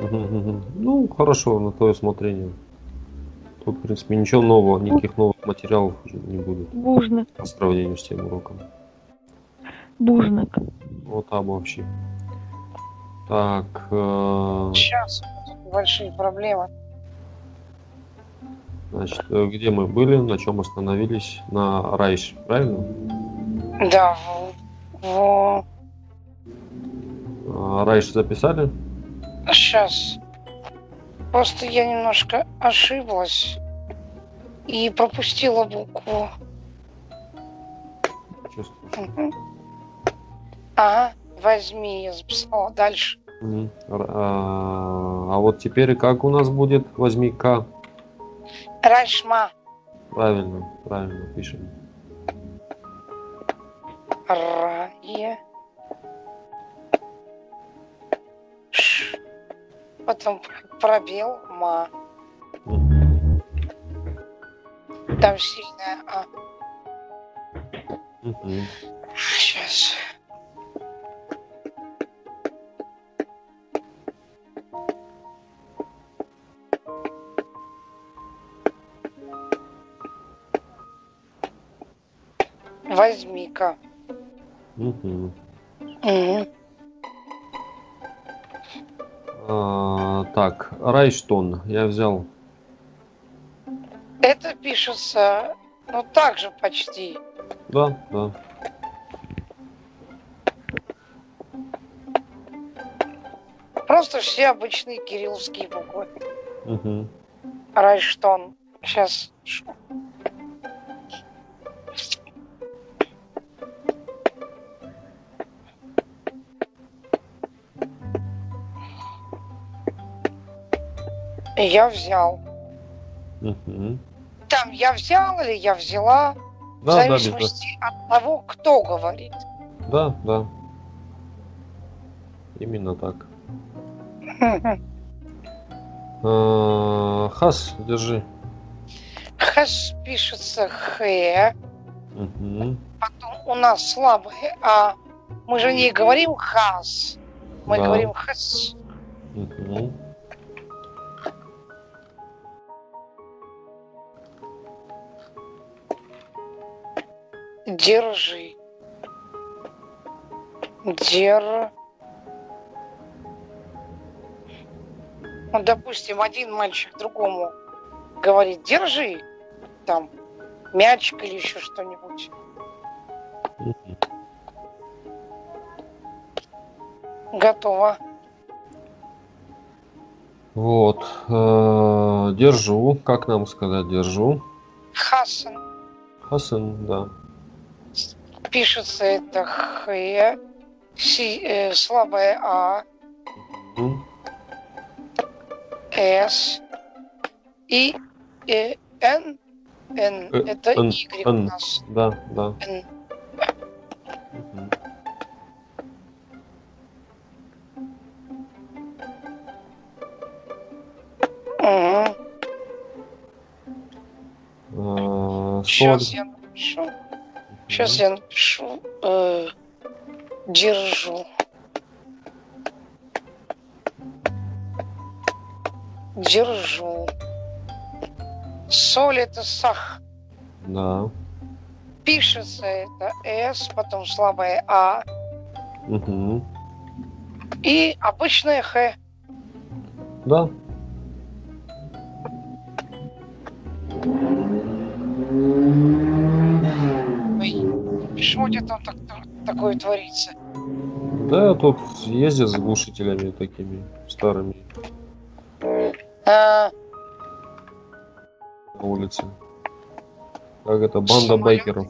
Ну, хорошо, на твое усмотрение. Тут, в принципе, ничего нового, никаких новых материалов уже не будет Бужник, по сравнению с тем уроком. бужник. Вот там вообще. Так, э, Сейчас большие проблемы. Значит, э, где мы были, на чем остановились? На Райш, правильно? Да, в, в- А, Райш записали? сейчас. Просто я немножко ошиблась и пропустила букву. Чувствую. Ага, возьми, я записала дальше. А, а вот теперь как у нас будет? Возьми К. Рашма. Правильно, правильно пишем. Рае. Ш. Потом пр- пробел ма. Мгм. Там сильная а. Сейчас. Возьми-ка. Мгм. Мгм. А, так, Райштон я взял. Это пишется, ну так же почти. Да, да. Просто все обычные кирилловские буквы. Мгм. Райштон. Сейчас. Я взял. Мгм. Там я взял или я взяла, в Да, да, без- зависимости от того, кто говорит. да, да. Именно так. [LAUGHS] А, Хас, держи. Хэс пишется х, потом у нас слабое а. Мы же не говорим хас, мы Да. говорим хэс. Мгм. Держи. Дер. Ну, допустим, один мальчик другому говорит, держи там мячик или еще что-нибудь. Готово. Вот. э, Держу. Как нам сказать держу? Хасан. Хасан, да. Пишется это х, си- э, слабое а, с и э, н. Н. Э, Это Н, y у нас. Да, да. Э, Сейчас соль. я напишу. Сейчас я напишу. э, держу. Держу. Соль это сах. Да. Пишется это С, потом слабое А Мгм. и обычное Х. Да. Почему где там так- так- такое творится? Да, тут ездят с глушителями такими старыми А, на улице. Как это, банда самолеты, байкеров.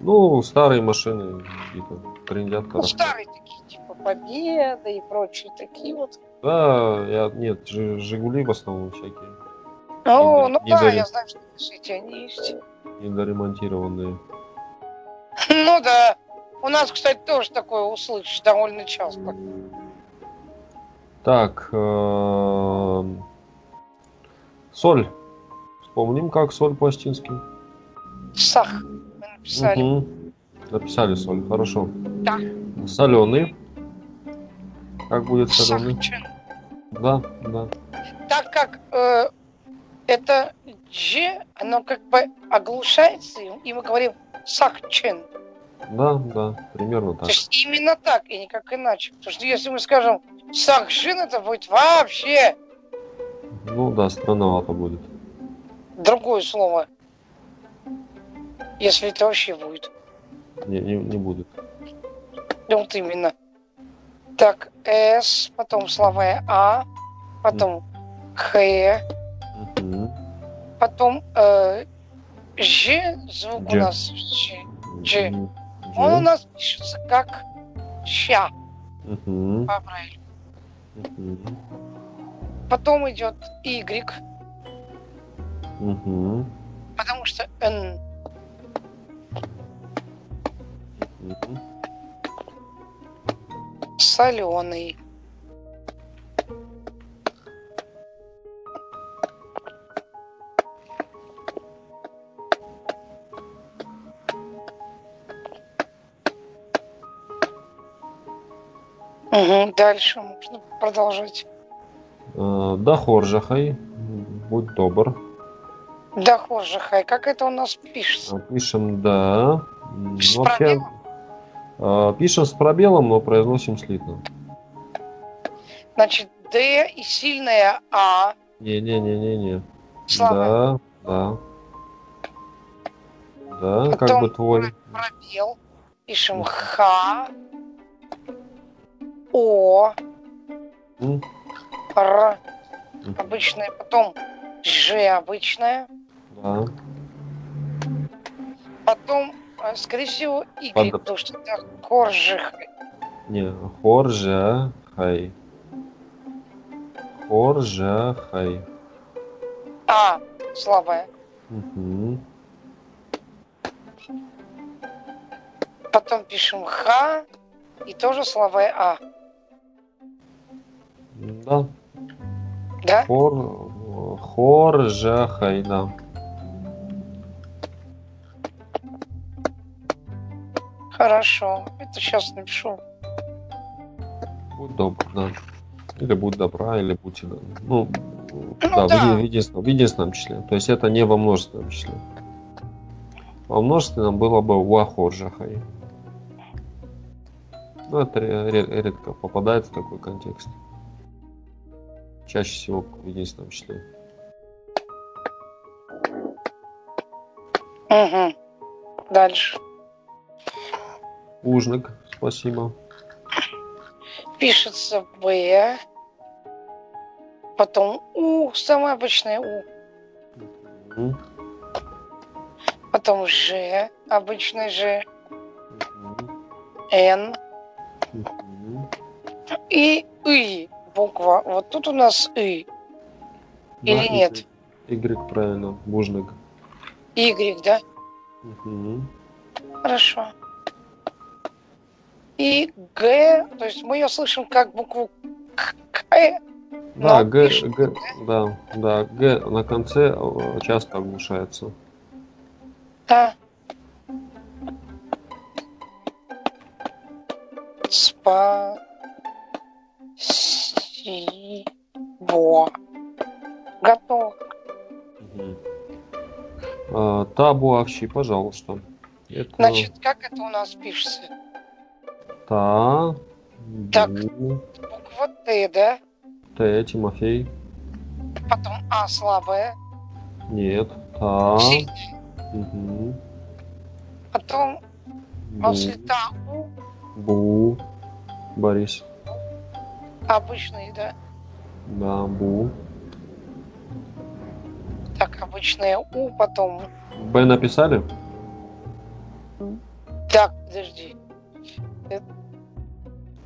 Ну, старые машины какие-то трендят. Ну, старые такие, типа Победа и прочие такие вот. Да, я, нет, Жи- Жигули в основном всякие. О, Не ну да- я знаю, что свете они есть. Недоремонтированные. [LAUGHS] Ну да, У нас, кстати, тоже такое услышишь довольно часто. Так, эм, соль. Вспомним, как соль по-астински. Сах. Мы написали. Мгм. Написали соль, хорошо. Да. Соленый. Как будет соленый? Сахчен. Да, да. Так как э, это Ж, оно как бы оглушается, и мы говорим сахчен. Да, да, примерно То так. есть именно так, и никак иначе. Потому что если мы скажем сахжин, это будет вообще Ну да, странновато будет. другое слово. Если это вообще будет. Не, не, не будет. Ну, Вот именно. Так, С, потом слова А, потом Х. потом э, Ж, звук Ж. у нас Ж. Он у нас пишется как ща Мгм. по Брайлю. Мгм. Потом идет Y, Мгм. потому что Н. Мгм. соленый. Угу, дальше можно продолжать. Э, Да, Хоржахай, будь добр. Да, хай, как это у нас пишется? А, Пишем да. С вообще, пробелом? э, Пишем с пробелом, но произносим слитно. Значит, Д и сильная А. Не-не-не-не-не. Да, да. Да, как Потом бы твой. Пробел. Пишем Х. О. М, Р. Обычная. Потом Ж обычная. Да. Потом, э, скорее всего, Y, Под- потому что это коржих. Не, Хоржахай. Хоржахай. А, слабая. Мгм. Потом пишем Х и тоже слабая А. Да. Да? Хор... Хоржахай, да. Хорошо. Это сейчас напишу. Будь добр, да. Или будь добра, или будь... да. Ну, да, да. В, еди- в единственном, в единственном числе. То есть это не во множественном числе. Во множественном было бы Уахоржахай. Ну, это ре- ре- редко попадает в такой контекст. Чаще всего в единственном числе. Угу. Дальше. Ужник, спасибо. Пишется Б. Потом У, самое обычное У. Мгм. Потом Ж, обычный Ж. Мгм. Н. Мгм. И И. Буква. Вот тут у нас И. Или Да, нет? Y, правильно, бужник. Y, да? Мгм. Хорошо. И Г, то есть мы ее слышим как букву К. К. Да, Но Г, Г, да, да, Г на конце э, часто оглушается. Да. Спа. Готово. Мгм. А, Табуавщи, пожалуйста. Это Значит, как это у нас пишется? та, Так. бу, Буква Т, да? Т, Тимофей. Потом А слабая. Нет, та, Сильная. мгм, Потом бу, после Та У бу, Борис. Обычный, да? Да, бу. Так, обычная У, потом... Б написали? Так, подожди.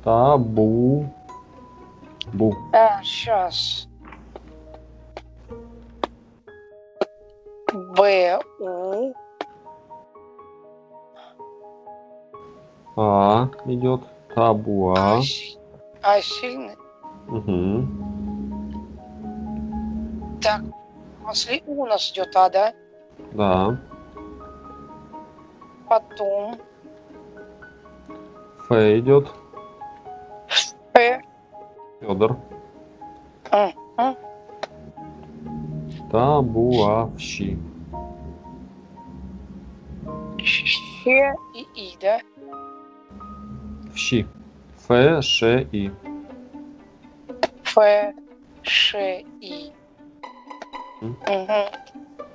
Табу. Бу. А, сейчас. Б, У. А идет. Табуа. А, а сильный. Угу. Так, после У нас идет А, да? Да. Потом Ф идет. П. Федор. Мгм. Табуавщи. Щ и И, да? Вщи. Ф, Ш, И. Ф, Ш. Мгм.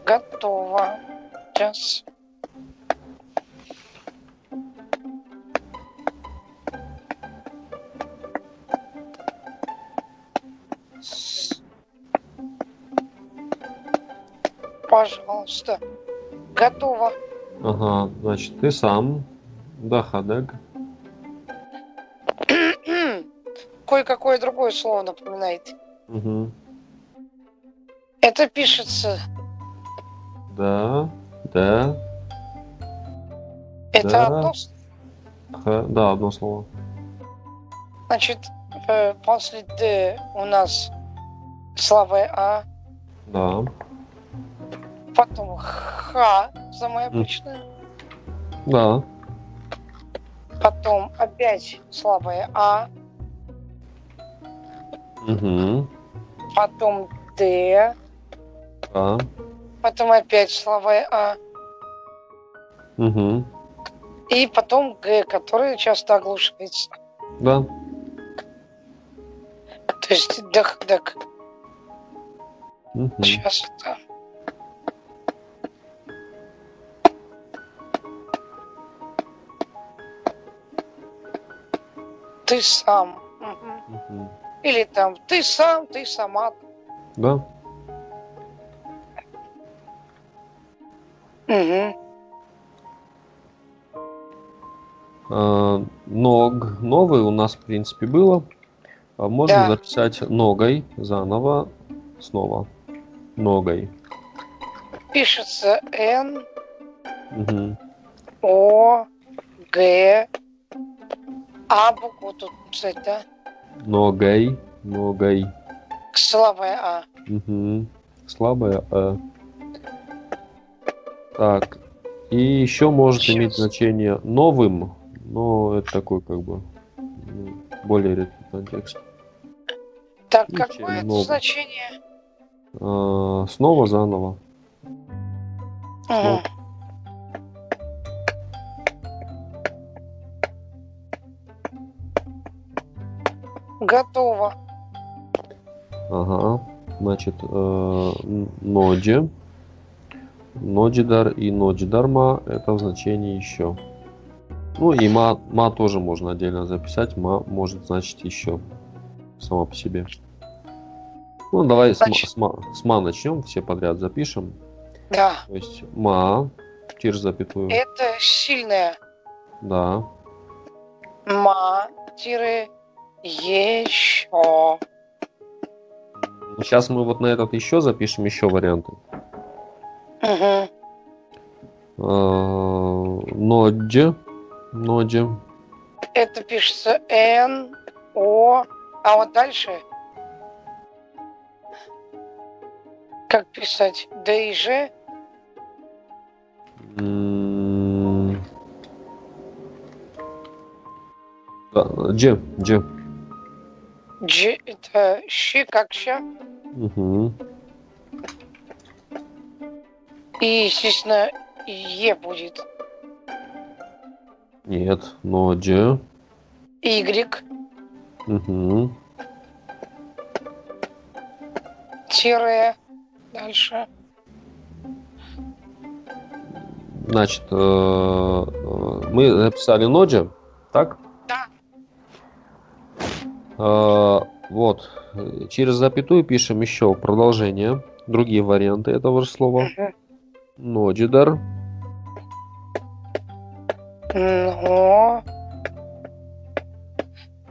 Готово. Сейчас. Пожалуйста. Готово. Ага, значит, ты сам. Дахадег. Кое-какое другое слово напоминает. Угу. Это пишется. Да. Да. Это Да. одно с- Х. Да, одно слово. Значит, э, после Д у нас слабое А, Да. потом Х, самое обычное, Да. потом опять слабое А, Угу. потом Д, Да. потом опять слабое А, Угу. и потом Г, который часто оглушивается. Да. То есть дах, дах. Угу. Сейчас это. Ты сам. Мгм. Угу. Или там ты сам, ты сама. Да. А, Ног. Новый у нас, в принципе, было. А Можно Да. записать ногой заново. Снова. Ногой. Пишется Н, Угу. О, Г, А букву тут писать, да? Ногой. Ногой. Слабая А. Угу. Слабая э. Так. И еще может Сейчас. иметь значение новым, но это такой как бы ну, более редкий контекст. Так, Ничего какое это нового. значение? А, снова заново. Мгм. Готово. Ага. Значит, э, н- ноджи. Ноджидар и ноджидарма это в значении еще. Ну и ма, ма тоже можно отдельно записать. Ма может значить еще сама по себе. Ну, давай с, ма- Значит- с ма, с ма начнем, все подряд запишем. Да. То есть ма через запятую. Это сильное. Да. Ма, тире, еще. Сейчас мы вот на этот еще запишем еще варианты. Мгм. Э, Ноджи. Ноджи. Это пишется Н, О. А вот дальше. Как писать? Д и Ж. М, да, Дж. Дж. Дж это щи, как ща. Мгм. И, естественно, Е будет. Нет, Ноджи. Y, Мгм. тире. Дальше. Значит, э, э, мы написали Ноджи, так? Э, Вот. Через запятую пишем еще продолжение. Другие варианты этого же слова. Ноджидар. Но.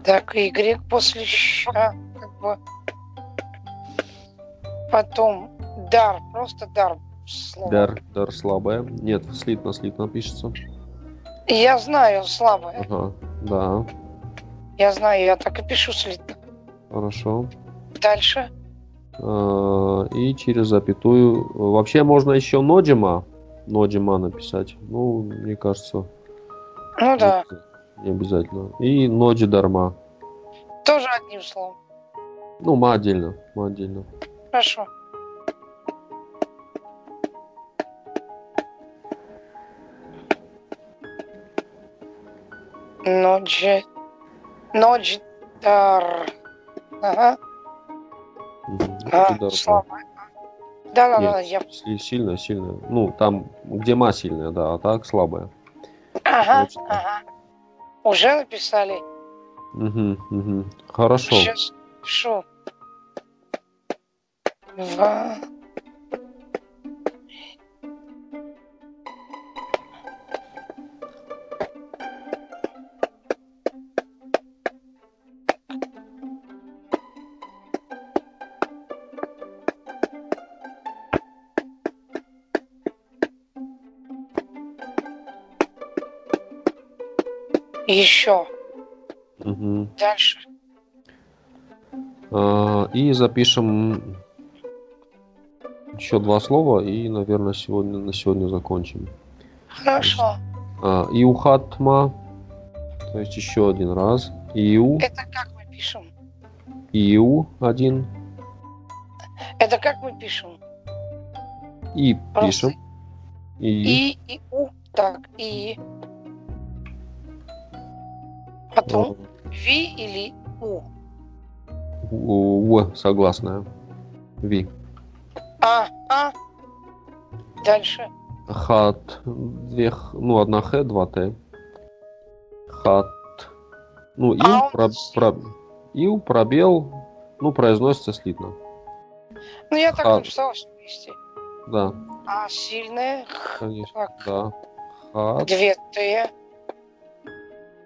Так, Y после ща, как бы. Потом дар, просто дар слово. Дар. Дар слабая. Нет, слитно, слитно пишется. Я знаю, слабое. Ага, да, Я знаю, я так и пишу слитно. хорошо. Дальше. А, И через запятую. Вообще можно еще ноджима, ноджима написать. Ну, мне кажется, Ну да, не обязательно. И ноджи дарма. тоже одним словом. Ну, ма отдельно, ма отдельно. Хорошо. Ноджи. Ноджи. Дар. Ага. Мгм. А, слабое. Да-да-да, Нет. я... Си- Сильная, сильная. Ну, там, где ма сильная, да, а так слабая. Ага, Значит, да. ага. Уже написали? Мгм, мгм. Хорошо. Сейчас пишу. Ва. Еще. Мгм. Дальше. А, И запишем еще два слова и, наверное, сегодня на сегодня закончим. Хорошо. А, Иухатма, то есть еще один раз. Иу, Это как мы пишем? Иу один. Это как мы пишем? И Просто пишем. И, И, и, у. Так, и. Потом ви или у. У, У, согласная. Ви. А, а. Дальше. Хат, две, ну, одна Х, два Т. Хат. Ну, Ил, А про- про- Ил, пробел, ну, произносится слитно. Ну, я так написала, что вместе. Да, А, сильная. Конечно, Так. да. Хат. Две Т.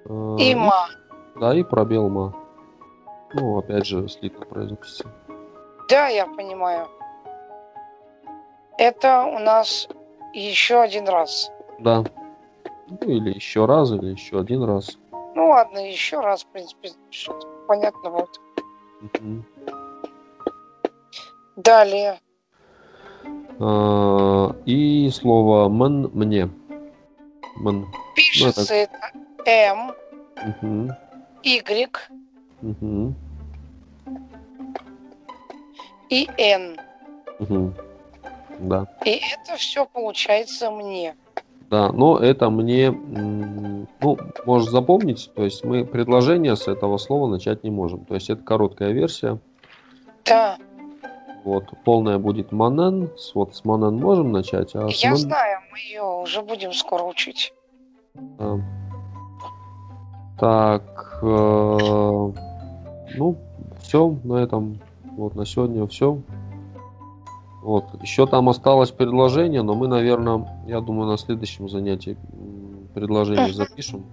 э, И ма. Да, и пробел ма. Ну, опять же, слитно произносится. Да, я понимаю. Это у нас еще один раз. Да. Ну, или еще раз, или еще один раз. Ну ладно, еще раз, в принципе, что-то понятно будет. Мгм. Далее. А, И слово мн мне. Мн. Пишется это М, Мгм. Y Мгм. и Н. Мгм. Да. И это все получается мне. Да, но это мне, ну, можешь запомнить, то есть мы предложение с этого слова начать не можем. То есть это короткая версия. Да, Вот, полная будет манен. С- Вот с манен можем начать, а с я знаю, мы ее уже будем скоро учить. Да. Так, э, ну, все на этом, вот на сегодня все. Вот, еще там осталось предложение, но мы, наверное, я думаю, на следующем занятии предложение запишем.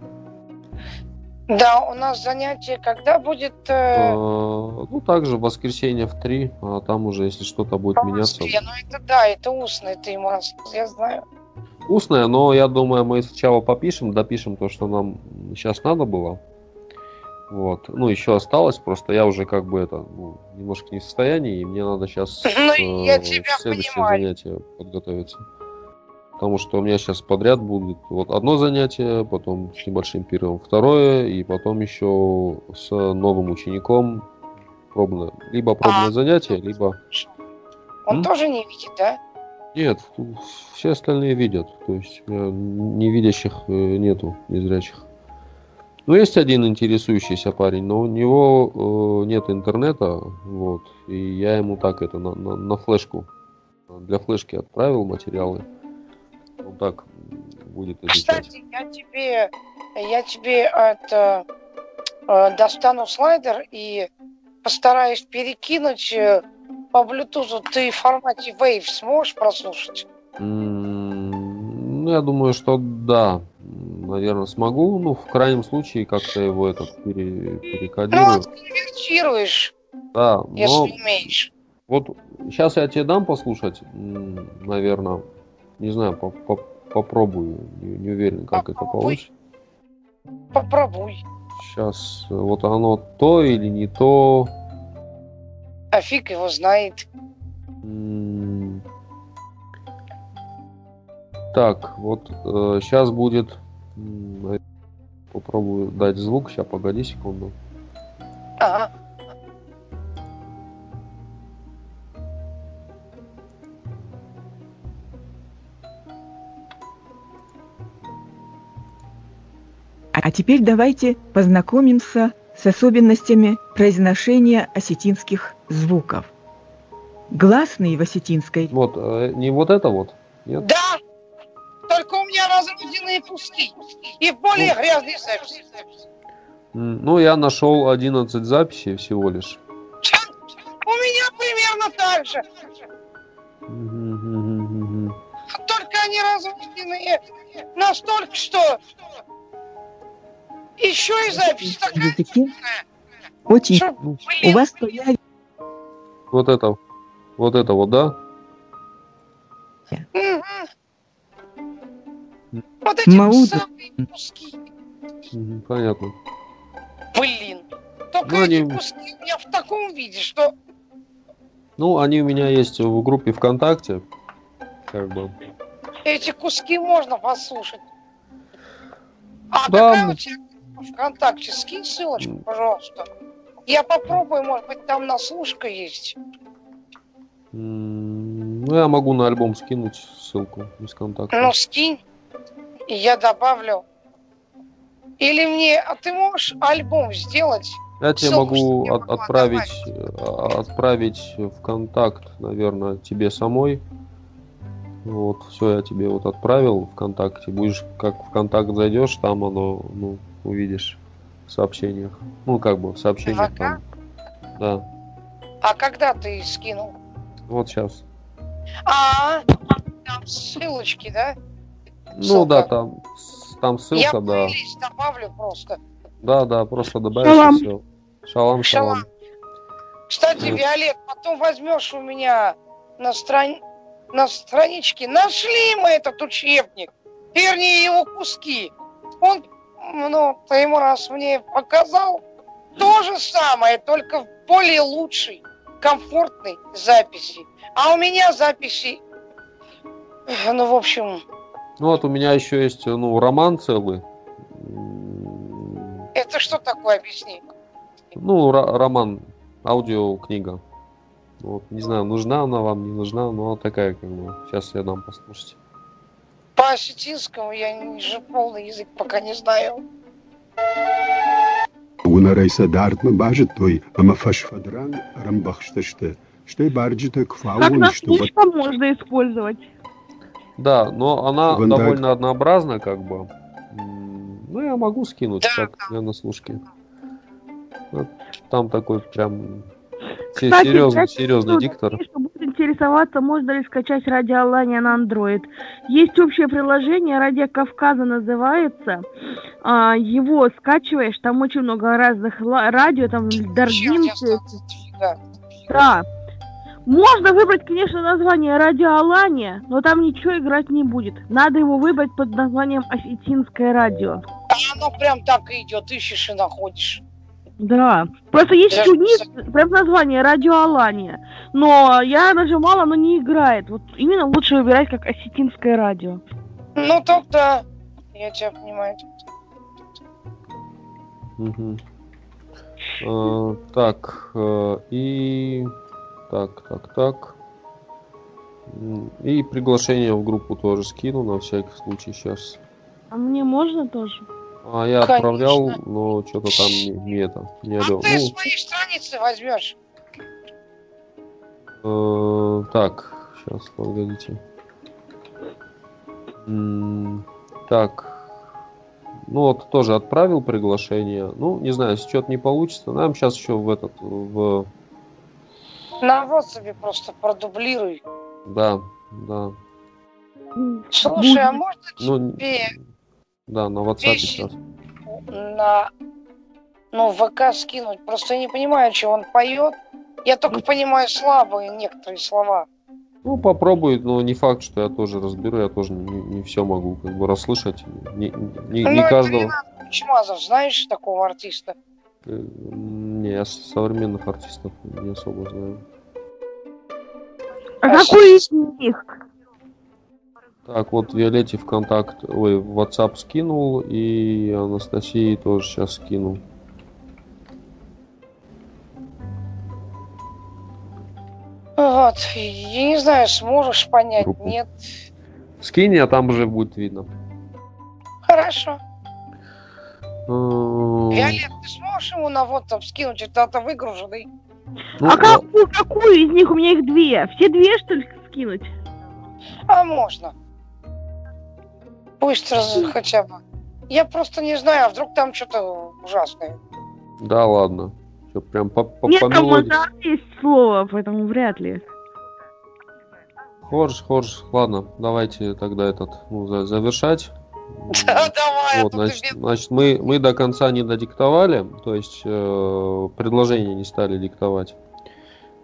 Да, у нас занятие когда будет? Э, э, Ну, также в воскресенье в 3, а там уже, если что-то будет по меняться. Москве? Ну это да, это устно, это ему раз, я знаю. Устное, но я думаю, мы сначала попишем, допишем то, что нам сейчас надо было. Вот. Ну, еще осталось, просто я уже как бы это, ну, немножко не в состоянии, и мне надо сейчас Ну, я тебя следующее понимаю. занятие подготовиться. Потому что у меня сейчас подряд будет вот одно занятие, потом с небольшим перерывом второе, и потом еще с новым учеником пробное. Либо пробное А. занятие, либо... Он М? тоже не видит, да? Нет, все остальные видят. То есть меня невидящих э, нету, незрячих. Ну, есть один интересующийся парень, но у него э, нет интернета, вот, и я ему так это на, на, на флешку, для флешки отправил материалы. Он так будет изучать. Кстати, я тебе, я тебе это э, достану слайдер и постараюсь перекинуть э, по Bluetooth. Ты в формате Wave сможешь прослушать? Ну, я думаю, что да, наверное, смогу. Ну, в крайнем случае, как-то его этот пере- Ну, перекодирую. конвертируешь, Да, но если умеешь. Вот сейчас я тебе дам послушать, наверное, не знаю, по, по- попробую. Не, не уверен, как это Попробуй. получится. Попробуй. Сейчас, вот оно то или не то. А фиг его знает. Так, вот сейчас будет. м, Попробую дать звук. Сейчас, погоди секунду. Ага. А теперь давайте познакомимся с особенностями произношения осетинских звуков. Гласные в осетинской Вот, э, не вот это вот. Нет? Да! Только у меня разрушенные куски. И более Ну. грязный запись. М, Ну, я нашел 11 записей всего лишь. У меня примерно так же. Только они разрушенные настолько, что еще и запись такая умная, очень что, у вас появится Вот это, вот это вот, да? мгм. Вот эти Мауда. самые куски. Понятно. Блин. Только Ну, эти они- куски у меня в таком виде, что Ну, они у меня есть в группе ВКонтакте. Как бы. эти куски можно послушать. А Да, какая у тебя ВКонтакте? Скинь ссылочку, пожалуйста. Я попробую, может быть, там наслушка есть. Ну, я могу на альбом скинуть ссылку из контакта. Ну, скинь, и я добавлю. Или мне, а ты можешь альбом сделать? Я тебе могу от- отправить, э, отправить в контакт, наверное, тебе самой. Вот, все, я тебе вот отправил ВКонтакте. Будешь, как в контакт зайдешь, там оно, ну, увидишь в сообщениях. Ну, как бы в сообщениях ВК? там. Да, А когда ты скинул? вот сейчас. А, там ссылочки, да? Ну Ссылка. да, там, там я ссылка, да. плейлист добавлю просто. Да, да, просто добавишь Шалам. и все. Шалам, шалам. Шалам. Кстати, Вот. Виолет, потом возьмешь у меня на, стран... на страничке. Нашли мы этот учебник. Вернее, его куски. Он, ну, ты ему раз мне показал. То же самое, только в более лучшей, комфортной записи. А у меня записи... Ну, в общем, Ну вот у меня еще есть, ну, роман целый. Это что такое, объясни? Ну, ро- роман, аудиокнига. Вот, не знаю, нужна она вам, не нужна, но такая, как бы. Сейчас я дам послушать. По осетинскому я же полный язык пока не знаю. Уна рейса дартмы бажет той, ама фашфадран рамбахшташте. Что барджита Как кфаун, на что слишком можно использовать. Да, но она Вандаль. довольно однообразна, как бы. Ну, я могу скинуть, Да, как я на слушке. Там такой прям Кстати, серьезный, серьезный диктор. Что будет интересоваться, можно ли скачать радио Алания на Android. Есть общее приложение, Радио Кавказа называется. А, его скачиваешь, там очень много разных радио, там? Фига. Да. Можно выбрать, конечно, название Радио Алания, но там ничего играть не будет. Надо его выбрать под названием Осетинское радио. А оно прям так и идет, ищешь и находишь. Да. Просто есть Я еще ж- низ, прям название Радио Алания. Но я нажимала, оно не играет. Вот именно лучше выбирать как Осетинское радио. Ну, тогда я тебя понимаю. Э, так, э, и... Так, так, так. И приглашение в группу тоже скину на всякий случай сейчас. А мне можно тоже? А я Конечно. отправлял, но что-то там не, не это, не А одел. ты с Ну, моей страницы возьмешь. э, так, сейчас, погодите. М, Так, ну вот тоже отправил приглашение. Ну, не знаю, если что-то не получится, нам сейчас еще в этот, в, На WhatsApp просто продублируй. да, да. Слушай, а можно Ну, тебе да, на WhatsApp Вещи. сейчас. на ну, ВК скинуть? Просто я не понимаю, что он поет. Я только понимаю слабые некоторые слова. Ну, попробуй, но не факт, что я тоже разберу, я тоже не, все могу как бы расслышать. Не, не, Ну, не это каждого. Ренат Чмазов, знаешь такого артиста? Э, Не, я современных артистов не особо знаю. А А какой из них? Так, вот Виолетте в контакт, ой, в WhatsApp скинул, и Анастасии тоже сейчас скинул. Вот, я не знаю, сможешь понять, Группу. нет. Скинь, а там уже будет видно. Хорошо. Эм, Виолет, ты сможешь ему на WhatsApp скинуть? Это выгруженный. ну, а какую, какую из них? У меня их две. Все две, что ли, скинуть? А можно. Пусть раз, хотя бы. Я просто не знаю, а вдруг там что-то ужасное. Да ладно. Всё, прям по, по, Нет, по мелодии. есть слово, поэтому вряд ли. Хорж, хорж, ладно, давайте тогда этот, ну, за- завершать. Да, давай, а Вот, значит, тебе- значит мы, мы до конца не додиктовали, то есть э, предложения не стали диктовать.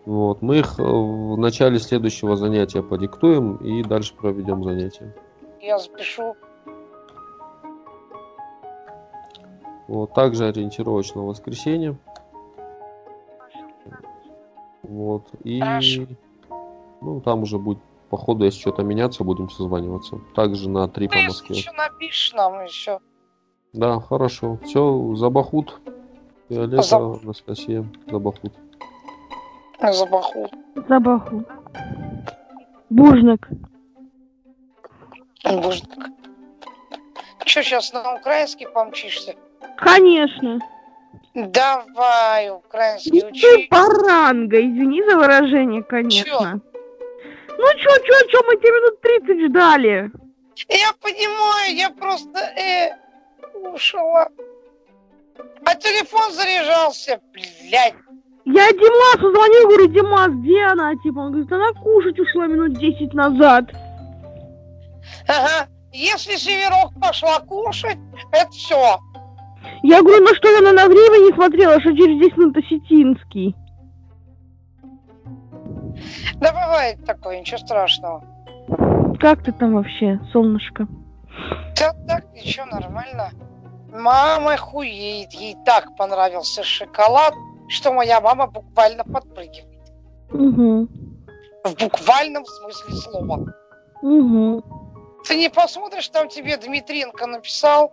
Вот, мы их э, в начале следующего занятия подиктуем и дальше проведем занятие. Я запишу. Вот, также ориентировочно воскресенье. Вот, и Хорошо. ну, там уже будет, по ходу, если что-то меняться, будем созваниваться. Также на 3 Ну, по если Москве. что напишешь нам еще. Да, хорошо. Все, Забахут. Виолетта, Заб- Анастасия, Забахут. За баху. Забаху. Бужник. Бужник. Че, сейчас на украинский помчишься? Конечно. Давай, украинский Ты учи. паранга, извини за выражение, конечно. Ну чё, чё, чё, мы тебе минут 30 ждали. Я понимаю, я просто э, ушла. А телефон заряжался, блядь. Я Димасу звоню, говорю, Димас, где она? Типа, он говорит, она кушать ушла минут 10 назад. Ага. Если Северок пошла кушать, это все. Я говорю, ну что, она на время не смотрела, что через 10 минут Осетинский. Да бывает такое, ничего страшного. Как ты там вообще, солнышко? Да так, ничего, нормально. Мама хуеет, ей так понравился шоколад, что моя мама буквально подпрыгивает. Угу, В буквальном смысле слова. угу. Ты не посмотришь, там тебе Дмитренко написал.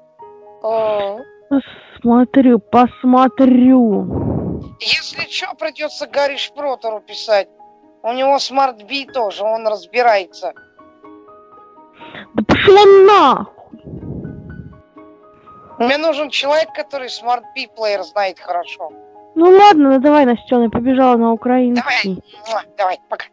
э, Посмотрю, посмотрю. Если что, придется Гарри Шпротеру писать. У него смарт-би тоже, он разбирается. Да пошла нахуй. Мне нужен человек, который смарт-би плеер знает хорошо. Ну ладно, ну давай, Настена, побежала на украинский. Муа, Давай, пока.